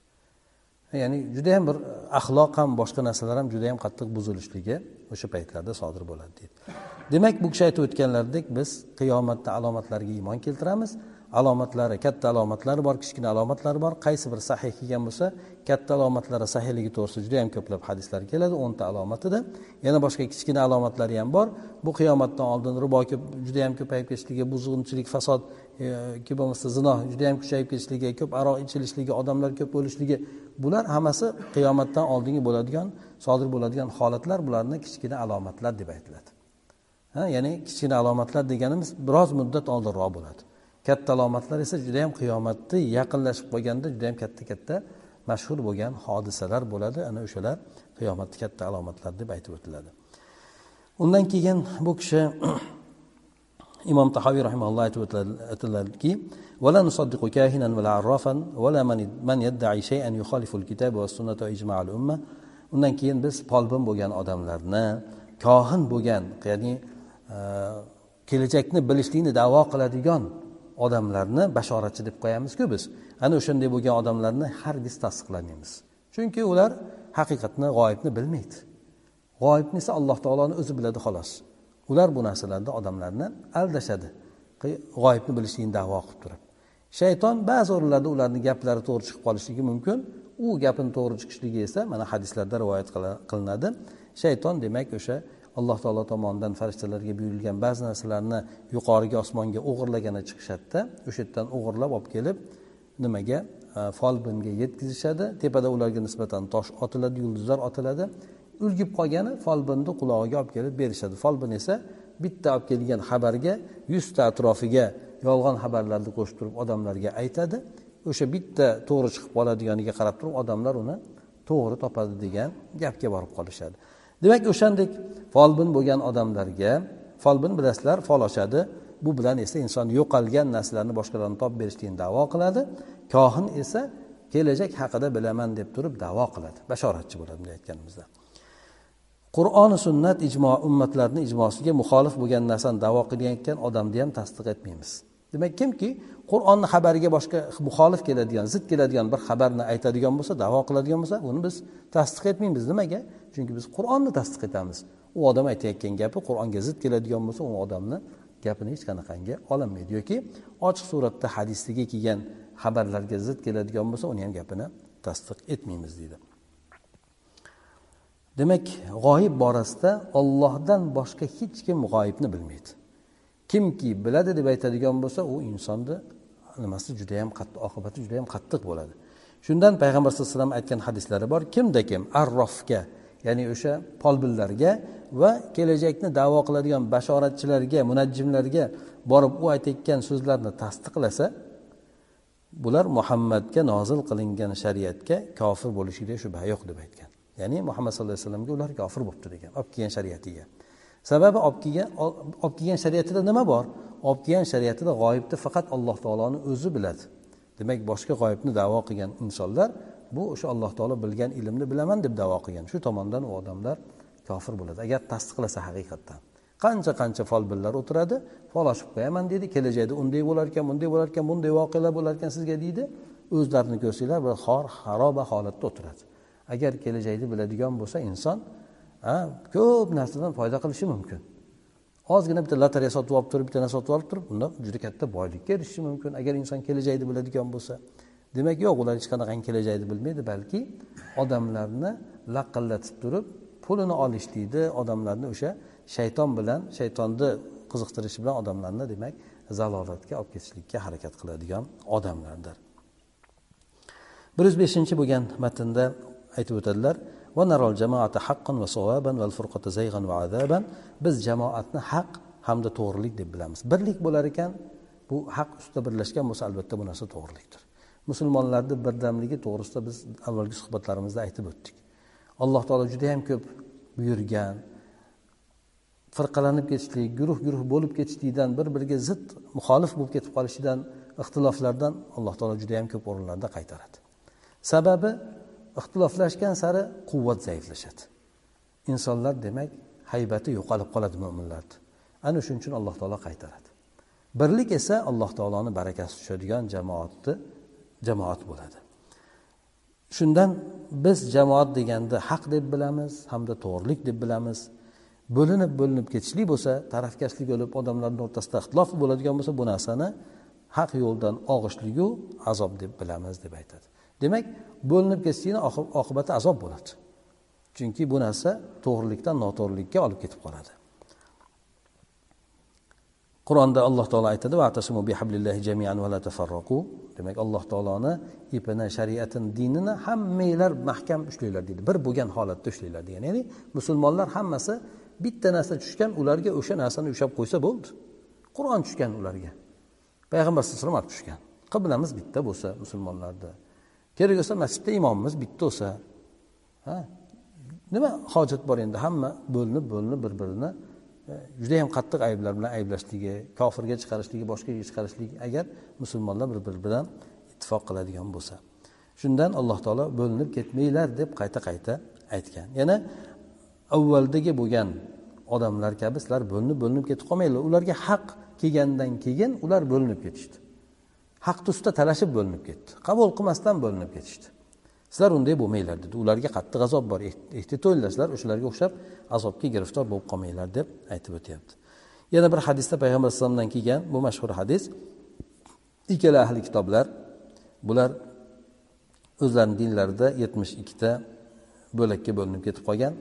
Ya'ni judayam bir e, axloq ham boshqa narsalar ham judayam qattiq buzilishligi o'sha paytlarda sodir bo'ladi deydi. Demak bu kishi aytib o'tganlaridek biz qiyomatda alomatlariga iymon keltiramiz. Alomatlari katta alomatlari bor kichkina alomatlari bor. Qaysi bir sahih kelgan bo'lsa katta alomatlari sahiyligi to'g'risida juda yam ko'plab hadislar keladi o'nta alomatida yana boshqa kichkina alomatlari ham bor. Bu qiyomatdan oldin ribo juda yam ko'payib ketishligi buzg'unchilik fasod E, yoki bo'lmasa zino judayam kuchayib ketishligi ko'p aroq ichilishligi odamlar ko'p bo'lishligi bular hammasi qiyomatdan oldingi bo'ladigan sodir bo'ladigan holatlar bularni kichkina alomatlar deb aytiladi. Ha ya'ni kichkina alomatlar deganimiz biroz muddat oldinroq bo'ladi. Katta alomatlar esa juda yam qiyomatni yaqinlashib qolganda juda yam katta katta mashhur bo'lgan hodisalar bo'ladi. Ana o'shalar qiyomatni katta alomatlar deb aytib o'tiladi. Undan keyin bu kishi imom tahoviy rahimalloh aytib o'tiladiki ولا نصدق كاهنا ولا عرافا ولا من من يدعي شيئا يخالف الكتاب والسنة وإجماع الأمة undan keyin biz folbin bo'lgan odamlarni kohin bo'lgan ya'ni e, kelajakni bilishlikni davo qiladigan odamlarni bashoratchi deb qo'yamizku biz ana o'shanday bo'lgan odamlarni hargiz tasdiqlamaymiz chunki ular haqiqatni g'oyibni bilmaydi g'oyibni esa alloh taoloni o'zi biladi xolos Ular bu narsalarda odamlarni aldashadi. G'oyibni bilishligini davo qilib turib. Shayton ba'zi o'rinlarda ularni gaplari to'g'ri chiqib qolishligi mumkin. U gapini to'g'ri chiqishligi esa mana hadislarda rivoyat qilinadi. Shayton demak o'sha alloh taolo tomonidan farishtalarga buyurilgan ba'zi narsalarni yuqoriga osmonga o'g'irlagani chiqishadida o'sha yerdan o'g'irlab olib kelib nimaga? Folbinga yetkazishadi. Tepada ularga nisbatan tosh otiladi yulduzlar otiladi. Ulgib qolgani folbinni qulog'iga olib kelib berishadi. Folbin esa bitta olib kelgan xabarga yuzta atrofiga yolg'on xabarlarni qo'shib turib odamlarga aytadi. O'sha bitta to'g'ri chiqib qoladiganiga qarab turib odamlar uni to'g'ri topadi degan gapga borib qolishadi. Demak o'shandek folbin bo'lgan odamlarga folbin bilasizlar fol ochadi. Bu bilan esa inson yo'qolgan narsalarni boshqalarni topib berishlikni davo qiladi. Kohin esa kelajak haqida bilaman deb turib davo qiladi. Bashoratchi bo'ladi bunday aytganimizda. Qur'oni sunnat ijmo ummatlarni ijmosiga muxolif bo'lgan narsani davo qilayotgan odamni ham tasdiq etmaymiz. Demak kimki qur'onni xabariga boshqa muxolif keladigan zid keladigan bir xabarni aytadigan bo'lsa davo qiladigan bo'lsa uni biz tasdiq etmaymiz. Nimaga? Chunki biz qur'onni tasdiq etamiz. U odam aytayotgan gapi qur'onga zid keladigan bo'lsa u odamni gapini hech qanaqangi olinmaydi yoki ochiq suratda hadisdagi kelgan xabarlarga zid keladigan bo'lsa uni ham gapini tasdiq etmaymiz deydi. Demak g'oyib borasida ollohdan boshqa hech kim g'oyibni bilmaydi. Kimki biladi deb aytadigan bo'lsa u insonni nimasi judayam qattiq oqibati judayam qattiq bo'ladi. Shundan payg'ambar sallallohu alayhi vasallam aytgan hadislari bor. Kimda kim? Arrofga ya'ni o'sha polbinlarga va kelajakni davo qiladigan bashoratchilarga munajjimlarga borib u aytayotgan so'zlarni tasdiqlasa bular muhammadga nozil qilingan shariatga kofir bo'lishiga shubha yo'q deb aytgan. Ya'ni muhammad sallallohu alayhi vasallamga ular kofir bo'libdi degan olib kelgan shariatiga. Sababi olib kelgan olib kelgan shariatida nima bor? Olib kelgan shariatida g'oyibni faqat alloh taoloni o'zi biladi. Demak boshqa g'oyibni davo qilgan insonlar bu o'sha alloh taolo bilgan ilmni bilaman deb davo qilgan. Shu tomondan u odamlar kofir bo'ladi. Agar tasdiqlasa haqiqatdan. Qancha qancha folbinlar o'tiradi fol ochib qo'yaman deydi kelajakda unday bo'lar ekan bunday bo'lar ekan bunday voqealar bo'lar ekan sizga deydi. O'zlarini ko'rsanglar bir xor xaroba holatda o'tiradi. Agar kelajakni biladigan bo'lsa inson ko'p narsadan foyda qilishi mumkin. Ozgina bitta lotereya sotib olib turib bitta narsa sotib olib turib undan juda katta boylikka erishishi mumkin. Agar inson kelajakni biladigan bo'lsa demak yo'q ular hech qanaqangi kelajakni bilmaydi balki odamlarni laqillatib turib pulini olishlikni odamlarni o'sha shayton bilan shaytonni qiziqtirish bilan odamlarni demak zalolatga olib ketishlikka harakat qiladigan odamlardir. Bir yuz beshinchi bo'lgan matnda aytib o'tadilar biz jamoatni haq hamda to'g'rilik deb bilamiz. Birlik bo'lar ekan bu haq ustida birlashgan bo'lsa albatta bu narsa to'g'rilikdir. Musulmonlarni birdamligi to'g'risida biz avvalgi suhbatlarimizda aytib o'tdik. Alloh taolo judayam ko'p buyurgan firqalanib ketishlik guruh guruh bo'lib ketishlikdan bir biriga zid muxolif bo'lib ketib qolishidan ixtiloflardan alloh taolo judayam ko'p o'rinlarda qaytaradi. Sababi ixtiloflashgan sari quvvat zaiflashadi. Insonlar demak haybati yo'qolib qoladi mo'minlarni ana shuning uchun alloh taolo qaytaradi. Birlik esa alloh taoloni barakasi tushadigan jamoatni jamoat bo'ladi. Shundan biz jamoat deganda haq deb bilamiz hamda to'g'rilik deb bilamiz. Bo'linib bo'linib ketishlik bo'lsa tarafkashlik bo'lib odamlarni o'rtasida ixtilof bo'ladigan bo'lsa bu narsani haq yo'ldan og'ishligu azob deb bilamiz deb aytadi. Demak bo'linib ketishlikni oqibati azob bo'ladi. Chunki bu narsa to'g'rilikdan noto'g'rilikka olib ketib qoladi. Qur'onda alloh taolo aytadi demak alloh taoloni ipini shariatini dinini hammanglar mahkam ushlanglar deydi. Bir bo'lgan holatda ushlanglar degan. Ya'ni musulmonlar hammasi bitta narsa tushgan ularga o'sha narsani ushlab qo'ysa bo'ldi. Qur'on tushgan ularga. Payg'ambar sallallohu alayhi vasallam olib tushgan. Qiblamiz bitta bo'lsa musulmonlarda. Kerak bo'lsa masjidda imomimiz bitta bo'lsa ha? Nima hojat bor endi? Hamma bo'linib bo'linib bir birini e, juda judayam qattiq ayblar bilan ayblashligi kofirga chiqarishligi boshqaga chiqarishlik agar musulmonlar bir biri bilan ittifoq qiladigan bo'lsa. Shundan alloh taolo bo'linib ketmanglar deb qayta qayta aytgan. Yana avvaldagi bo'lgan odamlar kabi sizlar bo'linib bo'linib ketib qolmanglar. Ularga haq kelgandan keyin ular bo'linib ketishdi. Haqni ustida talashib bo'linib ketdi. Qabul qilmasdan bo'linib ketishdi. Sizlar unday bo'lmanglar dedi. Ularga qattiq azob bor. Ehtiyot sizlar o'shalarga o'xshab azobga giriftor bo'lib qolmanglar deb aytib o'tyapti. Yana bir hadisda payg'ambar alayhisalomdan kelgan bu mashhur hadis. Ikkala ahli kitoblar bular o'zlarini dinlarida yetmish ikkita bo'lakka bo'linib ketib qolgan.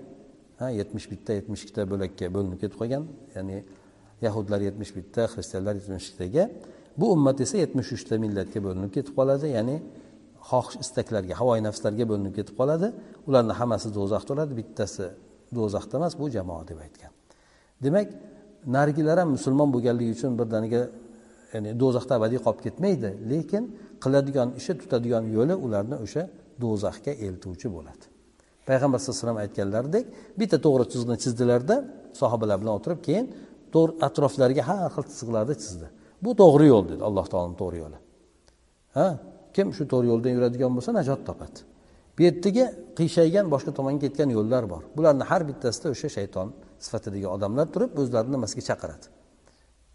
Ha yetmish bitta yetmish ikkita bo'lakka bo'linib ketib qolgan. Ya'ni yahudlar yetmish bitta xristianlar yetmish ikkitaga. Bu ummat esa yetmish uchta millatga bo'linib ketib qoladi ya'ni xohish istaklarga havoyi nafslarga bo'linib ketib qoladi. Ularni hammasi do'zaxda bo'ladi bittasi do'zaxda emas bu jamoa deb aytgan. Demak narigilar ham musulmon bo'lganligi uchun birdaniga ya'ni do'zaxda abadiy qolib ketmaydi lekin qiladigan ishi tutadigan yo'li ularni o'sha do'zaxga eltuvchi bo'ladi. Payg'ambar sallallohu alayhi vasallam aytganlaridek bitta to'g'ri chiziqni chizdilarda sahobalar bilan o'tirib keyin atroflariga har xil chiziqlarni chizdi. Bu to'g'ri yo'l dedi alloh taoloni to'g'ri yo'li. Ha? Kim shu to'g'ri yo'ldan yuradigan bo'lsa najot topadi. Bu yerdagi qiyshaygan boshqa tomonga ketgan yo'llar bor. Bularni har bittasida o'sha shayton sifatidagi odamlar turib o'zlarini nimasiga chaqiradi.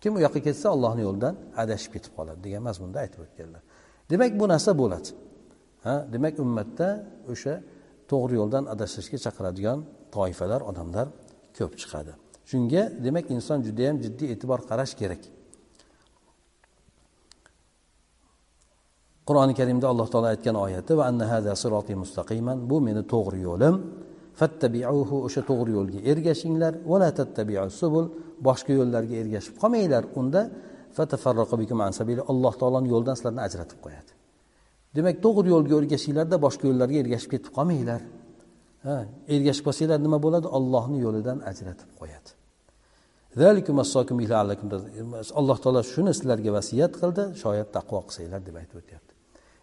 Kim u yoqqa ketsa allohni yo'lidan adashib ketib qoladi degan mazmunda aytib o'tganlar. Demak bu narsa bo'ladi. Ha? Demak ummatda o'sha to'g'ri yo'ldan adashishga chaqiradigan toifalar odamlar ko'p chiqadi. Shunga demak inson judayam jiddiy e'tibor qarash kerak. Qur'oni karimda alloh taolo aytgan oyati va anna hada siroti mustaqiman. Bu meni to'g'ri yo'lim. Fattabiuhu o'sha to'g'ri yo'lga ergashinglar. Vala tattabiu subul boshqa yo'llarga ergashib qolmanglar. Unda bikum an alloh taoloni yo'lidan sizlarni ajratib qo'yadi. Demak to'g'ri yo'lga ergashinglarda boshqa yo'llarga ergashib ketib qolmanglar. Ha ergashib qolsanglar nima bo'ladi? Ollohni yo'lidan ajratib qo'yadi. Alloh taolo shuni sizlarga vasiyat qildi. Shoyat taqvo qilsanglar deb aytib o'tyapti.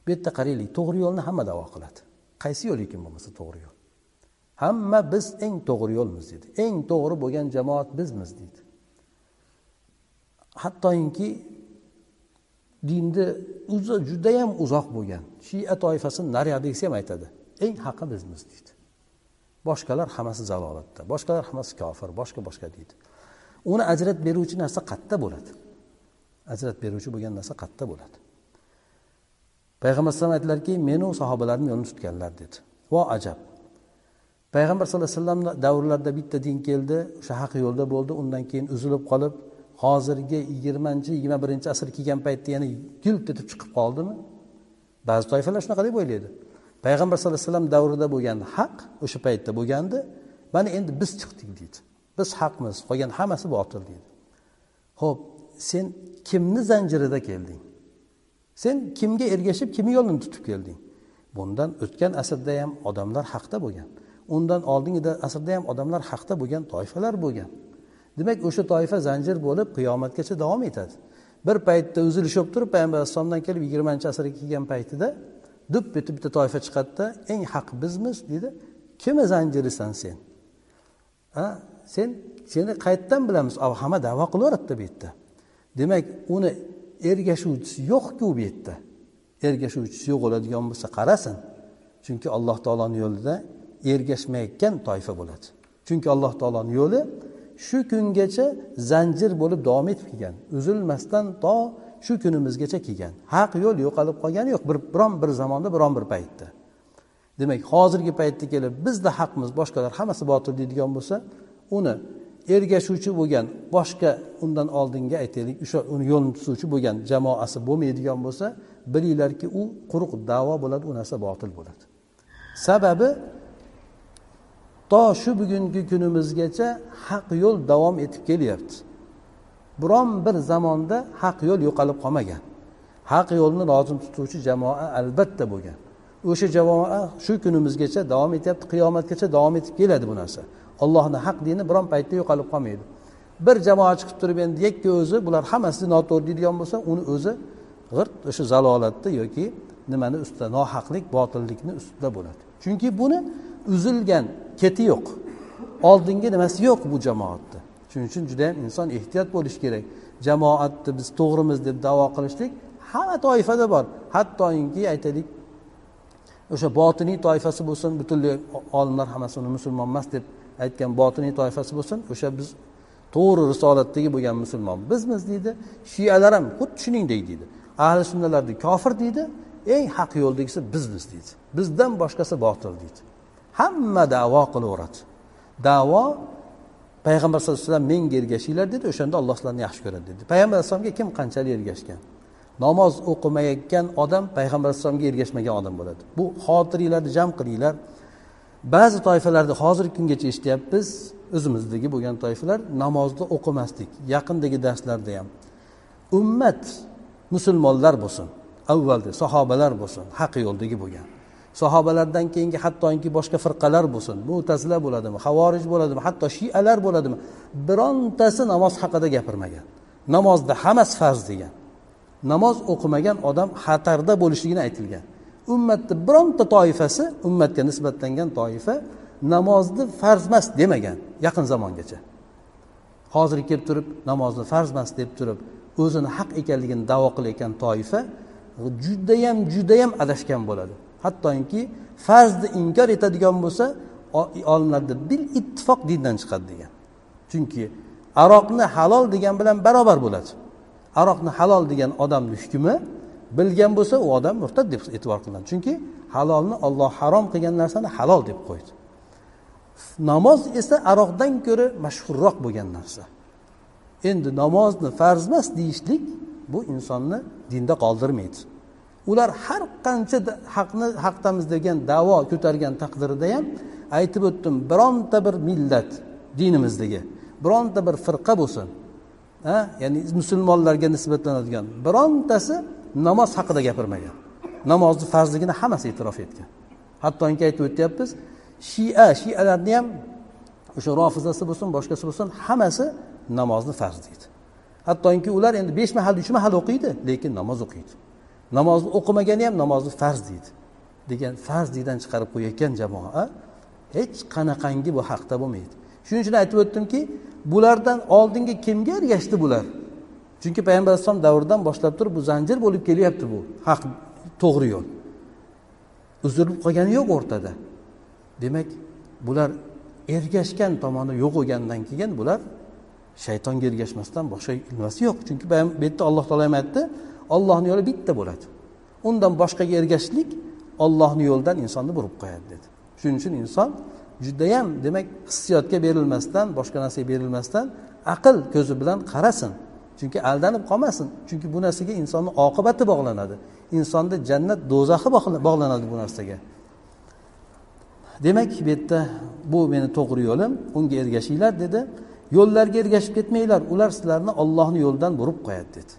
Bu yerda qaraylik to'g'ri yo'lni hamma davo qiladi. Qaysi yo'l ekan bo'lmasa to'g'ri yo'l. Hamma biz eng to'g'ri yo'lmiz deydi. Eng to'g'ri bo'lgan jamoat bizmiz deydi. Hattoki dinni juda judayam uzoq bo'lgan shia toifasini nariyog'idagisi ham aytadi. Eng haqi bizmiz deydi. Boshqalar hammasi zalolatda boshqalar hammasi kofir boshqa boshqa deydi. Uni ajratib beruvchi narsa qayerda bo'ladi? Ajratib beruvchi bo'lgan narsa qayerda bo'ladi? Payg'ambar alayhisalom aytdilarki menu sahobalarim yo'lini tutganlar dedi. Vo ajab. Payg'ambar sallallohu alayhi vasallam davrlarida bitta din keldi o'sha haq yo'lda bo'ldi undan keyin uzilib qolib hozirgi yigirmanchi yigirma birinchi asr kelgan paytda yana yilt etib chiqib qoldimi? Ba'zi toifalar shunaqa deb o'ylaydi. Payg'ambar sallallohu alayhi vasallam davrida bo'lgan haq o'sha paytda bo'lgandi. Mana endi biz chiqdik deydi. Biz haqmiz qolgan hammasi botil deydi. Ho'p sen kimni zanjirida kelding? Sen kimga ergashib kimni yo'lini tutib kelding? Bundan o'tgan asrda ham odamlar haqda bo'lgan. Undan oldingi asrda ham odamlar haqda bo'lgan toifalar bo'lgan. Demak o'sha toifa zanjir bo'lib qiyomatgacha davom etadi. Bir paytda uzilish bo'lib turib payg'ambar alayhissalomdan kelib yigirmanchi asrga kelgan paytida dup etib bitta toifa chiqadida eng haq bizmiz? deydi kimni zanjirisan sen? A sen seni qayerdan bilamiz? Hamma davo qilaveradida bu yerda. Demak uni ergashuvchisi yo'qku bu yerda? Ergashuvchisi yo'q bo'ladigan bo'lsa qarasin. Chunki alloh taoloni yo'lida ergashmayotgan toifa bo'ladi. Chunki alloh taoloni yo'li shu kungacha zanjir bo'lib davom etib kelgan uzilmasdan to shu kunimizgacha kelgan. Haq yo'l yo'qolib qolgani yo'q bir biron bir zamonda biron bir paytda. Demak hozirgi paytda kelib bizda haqmiz boshqalar hammasi botil deydigan bo'lsa uni ergashuvchi bo'lgan boshqa undan oldingi aytaylik o'sha uni yo'lini tutuvchi bo'lgan jamoasi bo'lmaydigan bo'lsa bilinglarki u quruq davo bo'ladi u narsa botil bo'ladi. Sababi to shu bugungi kunimizgacha haq yo'l davom etib kelyapti. Biron bir zamonda haq yo'l yo'qolib qolmagan. Haq yo'lni lozim tutuvchi jamoa albatta bo'lgan. O'sha jamoa shu kunimizgacha davom etyapti qiyomatgacha davom etib keladi bu narsa. Ollohni haq dini biron paytda yo'qolib qolmaydi. Bir jamoa chiqib turib endi yakka o'zi bular hammasi noto'g'ri deydigan bo'lsa uni o'zi g'irt o'sha zalolatda yoki nimani ustida nohaqlik botillikni ustida bo'ladi. Chunki buni uzilgan keti yo'q. Oldingi nimasi yo'q bu jamoatni shuning uchun juda yam inson ehtiyot bo'lishi kerak. Jamoatni biz to'g'rimiz deb davo qilishlik hamma toifada bor. Hattoki aytaylik o'sha botiniy toifasi bo'lsin butunlay olimlar hammasi uni musulmon emas deb aytgan botiniy toifasi bo'lsin o'sha biz to'g'ri risolatdagi bo'lgan musulmon bizmiz deydi shiyalar ham xuddi shuningdek deydi. Ahli sunnalarni kofir deydi eng haq yo'ldagisi bizmiz deydi. Bizdan boshqasi botil deydi. Hamma davo qilaveradi. Davo payg'ambar sallallohu alayhi vasallam menga ergashinglar dedi o'shanda alloh sizlarni yaxshi ko'radi dedi. Payg'ambar alayhisalomga kim qanchalik ergashgan? Namoz o'qimayotgan odam payg'ambar alayhisalomga ergashmagan odam bo'ladi. Bu xotiringlarni jam qilinglar. Ba'zi toifalarda hozirgi kungacha eshityapmiz o'zimizdagi bo'lgan toifalar namozni o'qimaslik yaqindagi darslarda ham. Ummat musulmonlar bo'lsin avvalda sahobalar bo'lsin haq yo'ldagi bo'lgan. Sahobalardan keyingi hattoki boshqa firqalar bo'lsin mutazila bo'ladimi havorij bo'ladimi hatto shialar bo'ladimi birontasi namoz haqida gapirmagan. Namozda hammasi farz degan. Namoz o'qimagan odam xatarda bo'lishligini aytilgan. Ummatni bironta toifasi ummatga nisbatlangan toifa namozni farz emas demagan yaqin zamongacha. Hozir kelib turib namozni farz emas deb turib o'zini haq ekanligini davo qilayotgan toifa judayam judayam adashgan bo'ladi. Hattoki farzni inkor etadigan bo'lsa olimlarda bil ittifoq dindan chiqadi degan. Chunki aroqni halol degan bilan barobar bo'ladi. Aroqni halol degan odamni hukmi bilgan bo'lsa u odam murtad deb e'tibor qilinadi. Chunki halolni olloh harom qilgan narsani halol deb qo'ydi. Namoz esa aroqdan ko'ra mashhurroq bo'lgan narsa. Endi namozni farz emas deyishlik bu insonni dinda qoldirmaydi. Ular har qancha haqni haqdamiz degan davo ko'targan taqdirida ham aytib o'tdim bironta bir millat dinimizdagi bironta bir firqa bo'lsin ha ya'ni musulmonlarga nisbatlanadigan birontasi namoz haqida gapirmagan. Namozni farzligini hammasi e'tirof etgan. Hattoki aytib o'tyapmiz shia shialarni ham o'sha rofizasi bo'lsin boshqasi bo'lsin hammasi namozni farz deydi. Hattoki ular endi besh mahal uch mahal o'qiydi lekin namoz o'qiydi. Namozni o'qimagani ham namozni farz deydi. Degan farz deydan chiqarib qo'yayotgan jamoa hech qanaqangi bu haqda bo'lmaydi. Shuning uchun aytib o'tdimki bulardan oldingi kimga ergashdi bular? Chunki payg'ambar alayhisalom davridan boshlab turib bu zanjir bo'lib kelyapti bu. Haq to'g'ri yo'l. Uzilib qolgani yo'q o'rtada. Demak bular ergashgan tomoni yo'q bo'lgandan keyin bular shaytonga ergashmasdan boshqa ilmasi yo'q. Chunki bu yerda alloh taolo ham aytdi ollohni yo'li bitta bo'ladi. Undan boshqaga ergashishlik ollohni yo'lidan insonni burib qo'yadi dedi. Shuning uchun inson judayam demak hissiyotga berilmasdan boshqa narsaga berilmasdan aql ko'zi bilan qarasin. Chunki aldanib qolmasin. Chunki bu narsaga insonni oqibati bog'lanadi. Insonni jannat do'zaxi bog'lanadi bu narsaga. Demak bu yerda bu meni to'g'ri yo'lim unga ergashinglar dedi. Yo'llarga ergashib ketmanglar ular sizlarni ollohni yo'lidan burib qo'yadi dedi.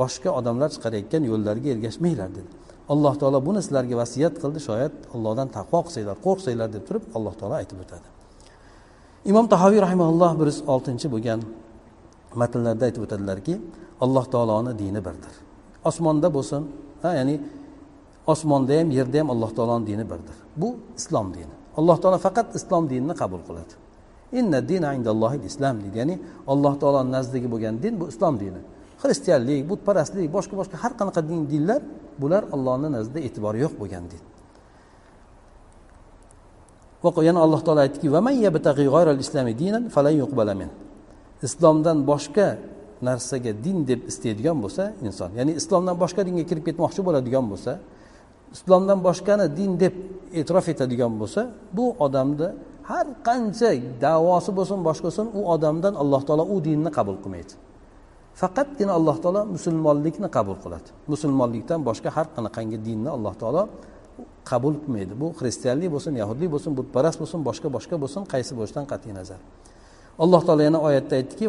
Boshqa odamlar chiqarayotgan yo'llarga ergashmanglar dedi. Alloh taolo buni sizlarga vasiyat qildi shoyat allohdan taqvo qilsanglar qo'rqsanglar deb turib alloh taolo aytib o'tadi. Imom tahoviy rahimalloh bir yuz oltinchi bo'lgan matnlarda aytib o'tadilarki alloh taoloni dini birdir. Osmonda bo'lsin ha ya'ni osmonda ham yerda ham alloh taoloni dini birdir. Bu islom dini. Alloh taolo faqat islom dinini qabul qiladi. Inna dina indallohi islom deydi. Ya'ni alloh taoloni nazdagi bo'lgan din bu islom dini. Xristianlik butparastlik boshqa boshqa har qanaqa din dinlar bular allohni nazdida e'tibori yo'q bo'lgan din. Yana alloh taolo aytdiki islomdan boshqa narsaga din deb istaydigan bo'lsa inson ya'ni islomdan boshqa dinga kirib ketmoqchi bo'ladigan bo'lsa islomdan boshqani din deb e'tirof etadigan bo'lsa bu odamni har qancha davosi bo'lsin boshqa bo'lsin u odamdan alloh taolo u dinni qabul qilmaydi. Faqatgina alloh taolo musulmonlikni qabul qiladi. Musulmonlikdan boshqa har qanaqangi dinni alloh taolo qabul qilmaydi. Bu xristianlik bo'lsin yahudlik bo'lsin butparast bo'lsin boshqa boshqa bo'lsin qaysi bo'lishidan qat'iy nazar. alloh taolo yana oyatda aytdiki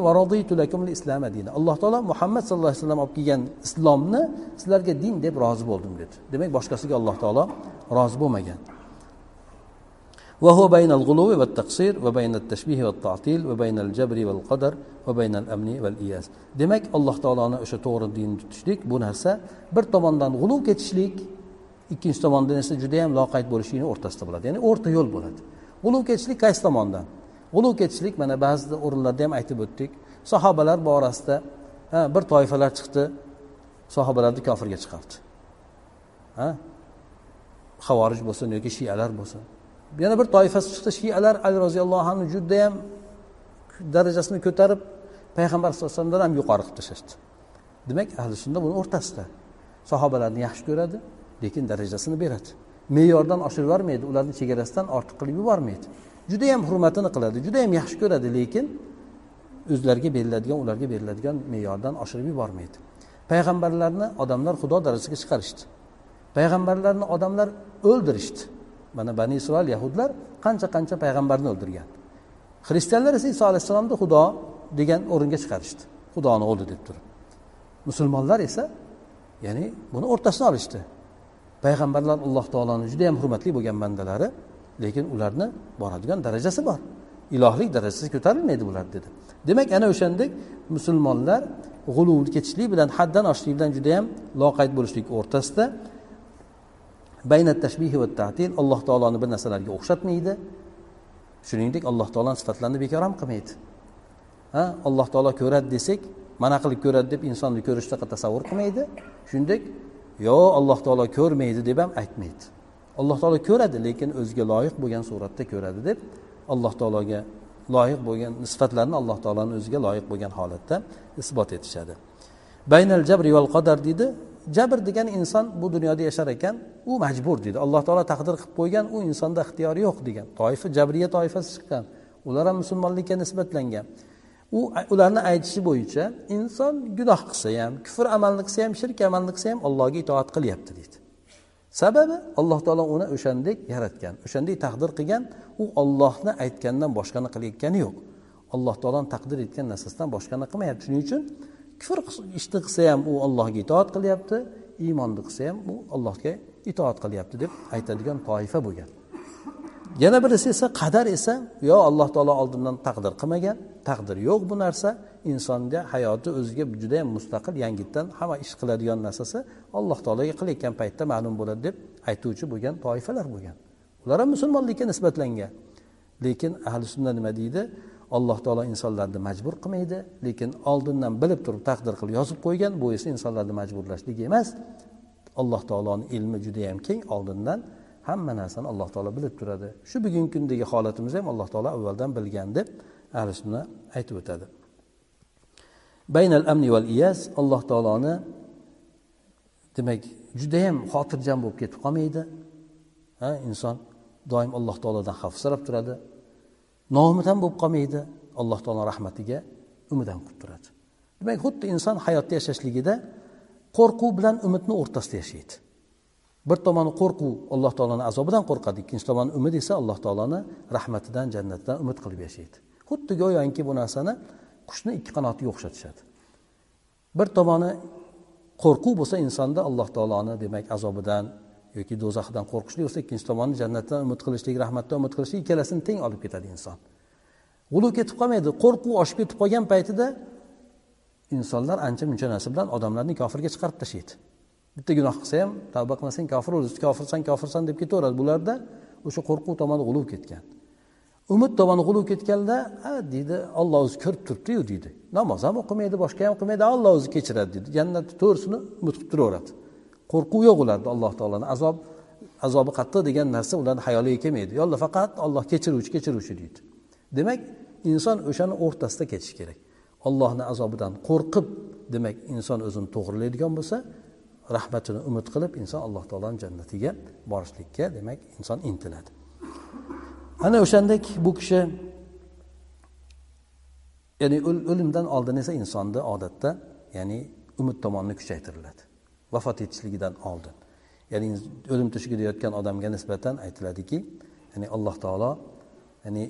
alloh taolo muhammad sallallohu alayhi vasallam olib kelgan islomni sizlarga din deb rozi bo'ldim dedi demak boshqasiga alloh taolo rozi bo'lmagan وهو بين الغلو والتقصير وبين التشبيه والتعطيل وبين الجبر والقدر وبين الأمن والإياس demak alloh taoloni o'sha to'g'ri dinni tutishlik bu narsa bir tomondan g'uluv ketishlik ikkinchi tomondan esa judayam loqayd bo'lishlikni o'rtasida bo'ladi ya'ni o'rta yo'l bo'ladi g'uluv ketishlik qaysi tomondan G'uluv ketishlik mana ba'zi o'rinlarda ham aytib o'tdik. Sahobalar borasida bir toifalar chiqdi. Sahobalarni kofirga chiqardi. Ha? Havorij bo'lsin yoki shiyalar bo'lsin. Yana bir toifasi chiqdi. Shiyalar ali roziyallohu anhu judayam darajasini ko'tarib payg'ambar sallallohu alayhi vasallamdan ham yuqori qilib tashlashdi. Demak ahli sunna buni o'rtasida. Sahobalarni yaxshi ko'radi lekin darajasini beradi. Me'yordan oshirib yubormaydi. Ularni chegarasidan ortiq qilib yubormaydi. Judayam hurmatini qiladi judayam yaxshi ko'radi lekin o'zlariga beriladigan ularga beriladigan me'yordan oshirib yubormaydi. Payg'ambarlarni odamlar xudo darajasiga chiqarishdi. Payg'ambarlarni odamlar o'ldirishdi. Mana bani isroil yahudlar qancha qancha payg'ambarni o'ldirgan. Xristianlar esa iso alayhissalomni xudo degan o'ringa chiqarishdi. Xudoni o'g'li deb turib. Musulmonlar esa ya'ni buni o'rtasini olishdi. Payg'ambarlar alloh taoloni juda yam hurmatli bo'lgan bandalari lekin ularni boradigan darajasi bor. Ilohlik darajasi ko'tarilmaydi bular dedi. Demak ana o'shandek musulmonlar g'uluvga ketishlik bilan haddan oshishlik bilan judayam loqayd bo'lishlik o'rtasida baynat tashbihi va tatil alloh taoloni bir narsalarga o'xshatmaydi. Shuningdek alloh taoloni sifatlarini bekor ham qilmaydi. Ha alloh taolo ko'radi desak mana qilib ko'radi deb insonni ko'rishdaqa tasavvur qilmaydi. Shuningdek yo alloh taolo ko'rmaydi deb ham aytmaydi. Alloh taolo ko'radi lekin o'ziga loyiq bo'lgan suratda ko'radi deb alloh taologa loyiq bo'lgan sifatlarni alloh taoloni o'ziga loyiq bo'lgan holatda isbot etishadi. Baynal jabri val qadar deydi. Jabr degan inson bu dunyoda yashar ekan u majbur deydi. Alloh taolo taqdir qilib qo'ygan u insonda ixtiyori yo'q degan. Toifa jabriya toifasi chiqqan ular ham musulmonlikka nisbatlangan. U ularni aytishi bo'yicha inson gunoh qilsa ham kufr amalni qilsa ham shirk amalni qilsa ham allohga itoat qilyapti deydi. Sababi alloh taolo uni o'shandek yaratgan o'shandek taqdir qilgan. U ollohni aytgandan boshqani qilayotgani yo'q. Alloh taoloni taqdir etgan narsasidan boshqani qilmayapti. Shuning uchun kufr ishni qilsa ham u allohga itoat qilyapti iymonni qilsa ham u allohga itoat qilyapti deb aytadigan toifa bo'lgan yana birisi esa qadar esa yo alloh taolo oldindan taqdir qilmagan taqdir yo'q bu narsa. Insonga hayoti o'ziga judayam mustaqil yangitdan hamma ish qiladigan narsasi alloh taologa qilayotgan paytda ma'lum bo'ladi deb aytuvchi bo'lgan toifalar bo'lgan. Ular ham musulmonlikka nisbatlangan. Lekin ahli sunna nima deydi? Alloh taolo insonlarni majbur qilmaydi. Lekin oldindan bilib turib taqdir qilib yozib qo'ygan bu esa insonlarni majburlashlik emas. Alloh taoloni ilmi judayam keng oldindan hamma narsani alloh taolo bilib turadi. Shu bugungi kundagi holatimizni ham alloh taolo avvaldan bilgan deb ahli sunna aytib o'tadi. Baynal amni val iyas alloh taoloni demak judayam xotirjam bo'lib ketib qolmaydi. Ha inson doim alloh taolodan xavf so'rab turadi. Noumid ham bo'lib qolmaydi. Alloh taolo rahmatiga umid ham qilib turadi. Demak xuddi inson hayotda yashashligida qo'rquv bilan umidni o'rtasida yashaydi. Bir tomoni qo'rquv alloh taoloni azobidan qo'rqadi ikkinchi tomoni umid esa alloh taoloni rahmatidan jannatidan umid qilib yashaydi. Xuddi go'yoki bu narsani qushni ikki qanotiga o'xshatishadi. Bir tomoni qo'rquv bo'lsa insonda alloh taoloni demak azobidan yoki do'zaxdan qo'rqishlik bo'lsa ikkinchi tomoni jannatdan umid qilishlik rahmatdan umid qilishlik ikkalasini teng olib ketadi inson. G'uluv ketib qolmaydi qo'rquv oshib ketib qolgan paytida insonlar ancha muncha narsa bilan odamlarni kofirga chiqarib tashlaydi. Bitta gunoh qilsa ham tavba qilmasang kofir kofirsan kofirsan deb ketaveradi. Bularda o'sha qo'rquv tomoni g'uluv ketgan. Umid tomoni g'ulub ketganda ha deydi olloh o'zi ko'rib turibdiyu deydi. Namoz ham o'qimaydi boshqa ham qilmaydi olloh o'zi kechiradi deydi. Jannatni to'g'risini umid qilib turaveradi. Qo'rquv yo'q ularda alloh taoloni azob azobi qattiq degan narsa ularni hayoliga kelmaydi. Yo'lla faqat olloh kechiruvchi kechiruvchi deydi. Demak inson o'shani o'rtasida ketishi kerak. Ollohni azobidan qo'rqib demak inson o'zini to'g'rilaydigan bo'lsa rahmatini umid qilib inson alloh taoloni jannatiga borishlikka demak inson intiladi. Ana o'shandek bu kishi ya'ni o'limdan oldin esa insonni odatda ya'ni umid tomonni kuchaytiriladi. Vafot etishligidan oldin. Ya'ni o'lim to'shigida yotgan odamga nisbatan aytiladiki ya'ni alloh taolo ya'ni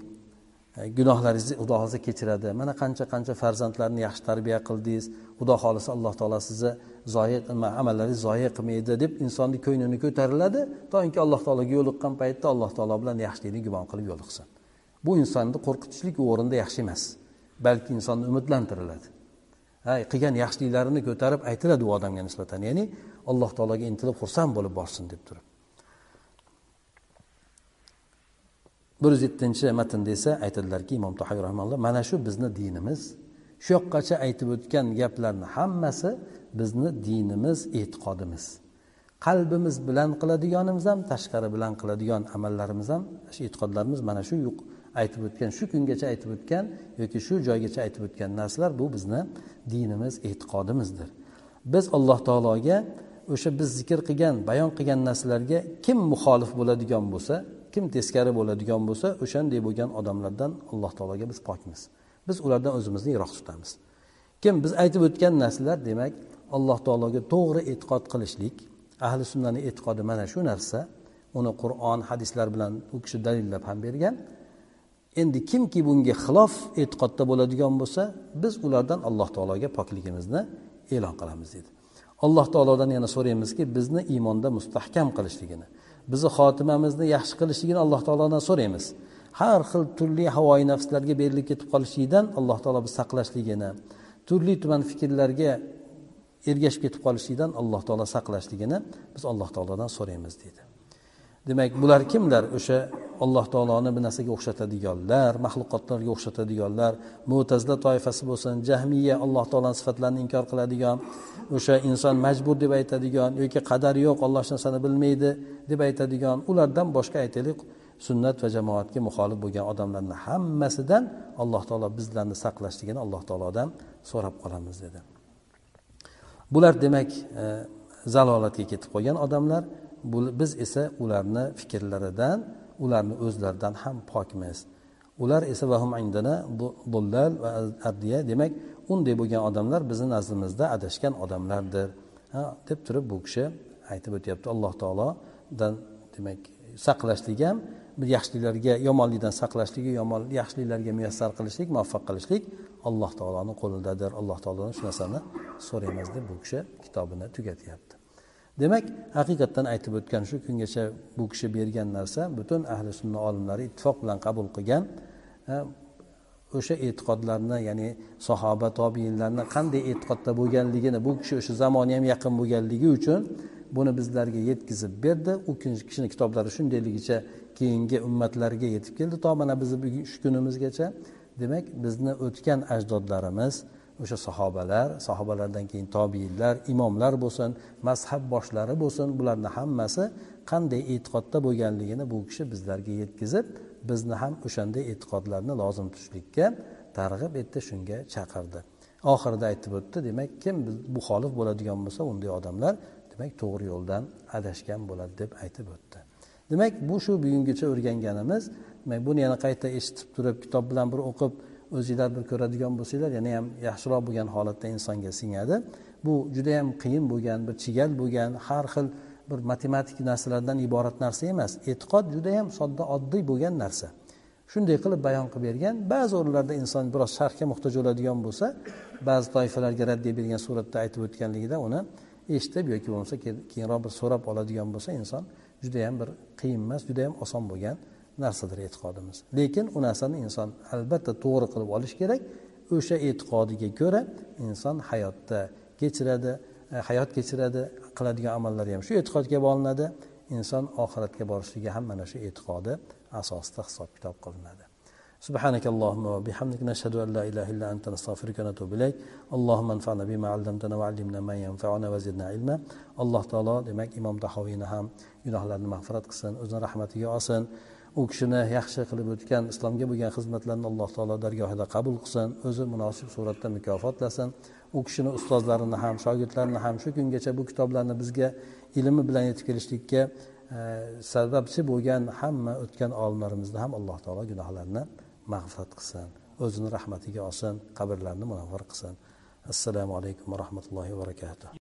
E, gunohlaringizni xudo xohlasa kechiradi. Mana qancha qancha farzandlarni yaxshi tarbiya qildingiz. Xudo xohlasa alloh taolo sizni zoya amallaringiz zoya qilmaydi deb insonni ko'nglini ko'tariladi. Toinki alloh taologa yo'liqqan paytda alloh taolo bilan yaxshilikni gumon qilib yo'liqsin. Bu insonni qo'rqitishlik u o'rinda yaxshi emas. Balki insonni umidlantiriladi. Qilgan yaxshiliklarini ko'tarib aytiladi u odamga nisbatan. Ya'ni alloh taologa intilib xursand bo'lib borsin deb turib. Bir yuz yettinchi matnda esa aytadilarki imom tahoiy rahmanalloh mana shu bizni dinimiz shu yoqqacha aytib o'tgan gaplarni hammasi bizni dinimiz e'tiqodimiz. Qalbimiz bilan qiladiganimiz ham tashqari bilan qiladigan amallarimiz ham shu e'tiqodlarimiz mana shu aytib o'tgan shu kungacha aytib o'tgan yoki shu joygacha aytib o'tgan narsalar bu bizni dinimiz e'tiqodimizdir. Biz alloh taologa o'sha biz zikr qilgan bayon qilgan narsalarga kim muxolif bo'ladigan bo'lsa kim teskari bo'ladigan bo'lsa o'shanday bo'lgan odamlardan alloh taologa biz pokmiz. Biz ulardan o'zimizni yiroq tutamiz. Kim biz aytib o'tgan narsalar demak alloh taologa to'g'ri e'tiqod qilishlik ahli sunnani e'tiqodi mana shu narsa uni qur'on hadislar bilan u kishi dalillab ham bergan. Endi kimki bunga xilof e'tiqodda bo'ladigan bo'lsa biz ulardan alloh taologa pokligimizni e'lon qilamiz dedi. Alloh taolodan yana so'raymizki bizni iymonda mustahkam qilishligini. Bizni xotimamizni yaxshi qilishligini alloh taolodan so'raymiz. Har xil turli havoyi nafslarga berilib ketib qolishlikdan alloh taolo bizni saqlashligini turli tuman fikrlarga ergashib ketib qolishlikdan alloh taolo saqlashligini biz alloh taolodan so'raymiz deydi. Demak bular kimlar? O'sha alloh taoloni bir narsaga o'xshatadiganlar maxluqotlarga o'xshatadiganlar mo'tazla toifasi bo'lsin jahmiya alloh taoloni sifatlarini inkor qiladigan o'sha inson majbur deb aytadigan yoki qadar yo'q olloh hech narsani bilmaydi deb aytadigan ulardan boshqa aytaylik sunnat va jamoatga muxolif bo'lgan odamlarni hammasidan alloh taolo bizlarni saqlashligini alloh taolodan so'rab qolamiz dedi. Bular demak e, zalolatga ketib qolgan odamlar. Biz esa ularni fikrlaridan ularni o'zlaridan ham pokmiz. Ular esa vahum indana bullal va adiya demak unday bo'lgan odamlar bizni nazdimizda adashgan odamlardir. Ha deb turib bu kishi aytib o'tyapti. Alloh taolodan demak saqlashlik ham bir yaxshiliklarga yomonlikdan saqlashlik yomon yaxshiliklarga muyassar qilishlik muvaffaq qilishlik alloh taoloni qo'lidadir. Alloh taolodan shu narsani so'raymiz deb bu kishi kitobini tugatyapti. Demak haqiqatdan aytib o'tgan shu kungacha bu kishi bergan narsa butun ahli sunna olimlari ittifoq bilan qabul qilgan o'sha e'tiqodlarni ya'ni sahoba tobiinlarni qanday e'tiqodda bo'lganligini bu kishi o'sha zamoni ham yaqin bo'lganligi uchun buni bizlarga yetkazib berdi. U kishini kitoblari shundayligicha keyingi ummatlarga yetib keldi to mana bizni shu kunimizgacha. Demak bizni o'tgan ajdodlarimiz o'sha sahobalar sahobalardan keyin tobiinlar imomlar bo'lsin mazhab boshlari bo'lsin bularni hammasi qanday e'tiqodda bo'lganligini bu kishi bizlarga yetkazib bizni ham o'shanday e'tiqodlarni lozim tutishlikka targ'ib etdi shunga chaqirdi. Oxirida aytib o'tdi demak kim muxolif bo'ladigan bo'lsa unday odamlar demak to'g'ri yo'ldan adashgan bo'ladi deb aytib o'tdi. Demak bu shu bugungacha o'rganganimiz demak buni yana qayta eshitib turib kitob bilan bir o'qib o'zinglarni ko'radigan bo'lsanglar yana ham yaxshiroq bo'lgan holatda insonga singadi. Bu juda yam qiyin bo'lgan bir chigal bo'lgan har xil bir matematik narsalardan iborat narsa emas. E'tiqod juda yam sodda oddiy bo'lgan narsa. Shunday qilib bayon qilib bergan ba'zi o'rinlarda inson biroz sharhga muhtoj bo'ladigan bo'lsa ba'zi toifalarga raddiya bergan suratda aytib o'tganligida uni eshitib yoki bo'lmasa keyinroq bir so'rab oladigan bo'lsa inson judayam bir qiyin emas judayam oson bo'lgan narsadir e'tiqodimiz lekin u narsani inson albatta to'g'ri qilib olish kerak o'sha e'tiqodiga ko'ra inson hayotda kechiradi e, hayot kechiradi qiladigan amallari ham shu e'tiqodga bog'lanadi inson oxiratga borishligi ham mana shu e'tiqodi asosida hisob kitob qilinadi سبحانك اللهم وبحمدك نشهد أن لا إله إلا أنت نستغفرك ونتوب إليك اللهم انفعنا بما علمتنا وعلمنا ما ينفعنا وزدنا علما alloh taolo demak imom tahoviyni ham gunohlarini mag'firat qilsin o'zini rahmatiga olsin U kishini yaxshi qilib o'tgan islomga bo'lgan xizmatlarini alloh taolo dargohida qabul qilsin o'zi munosib suratda mukofotlasin. U kishini ustozlarini ham shogirdlarini ham shu kungacha bu kitoblarni bizga ilmi bilan yetib kelishlikka e, sababchi bo'lgan hamma o'tgan olimlarimizni ham alloh taolo gunohlarini mag'firat qilsin o'zini rahmatiga olsin qabrlarini munavvar qilsin. Assalomu alaykum va rahmatullohi va barakatuh.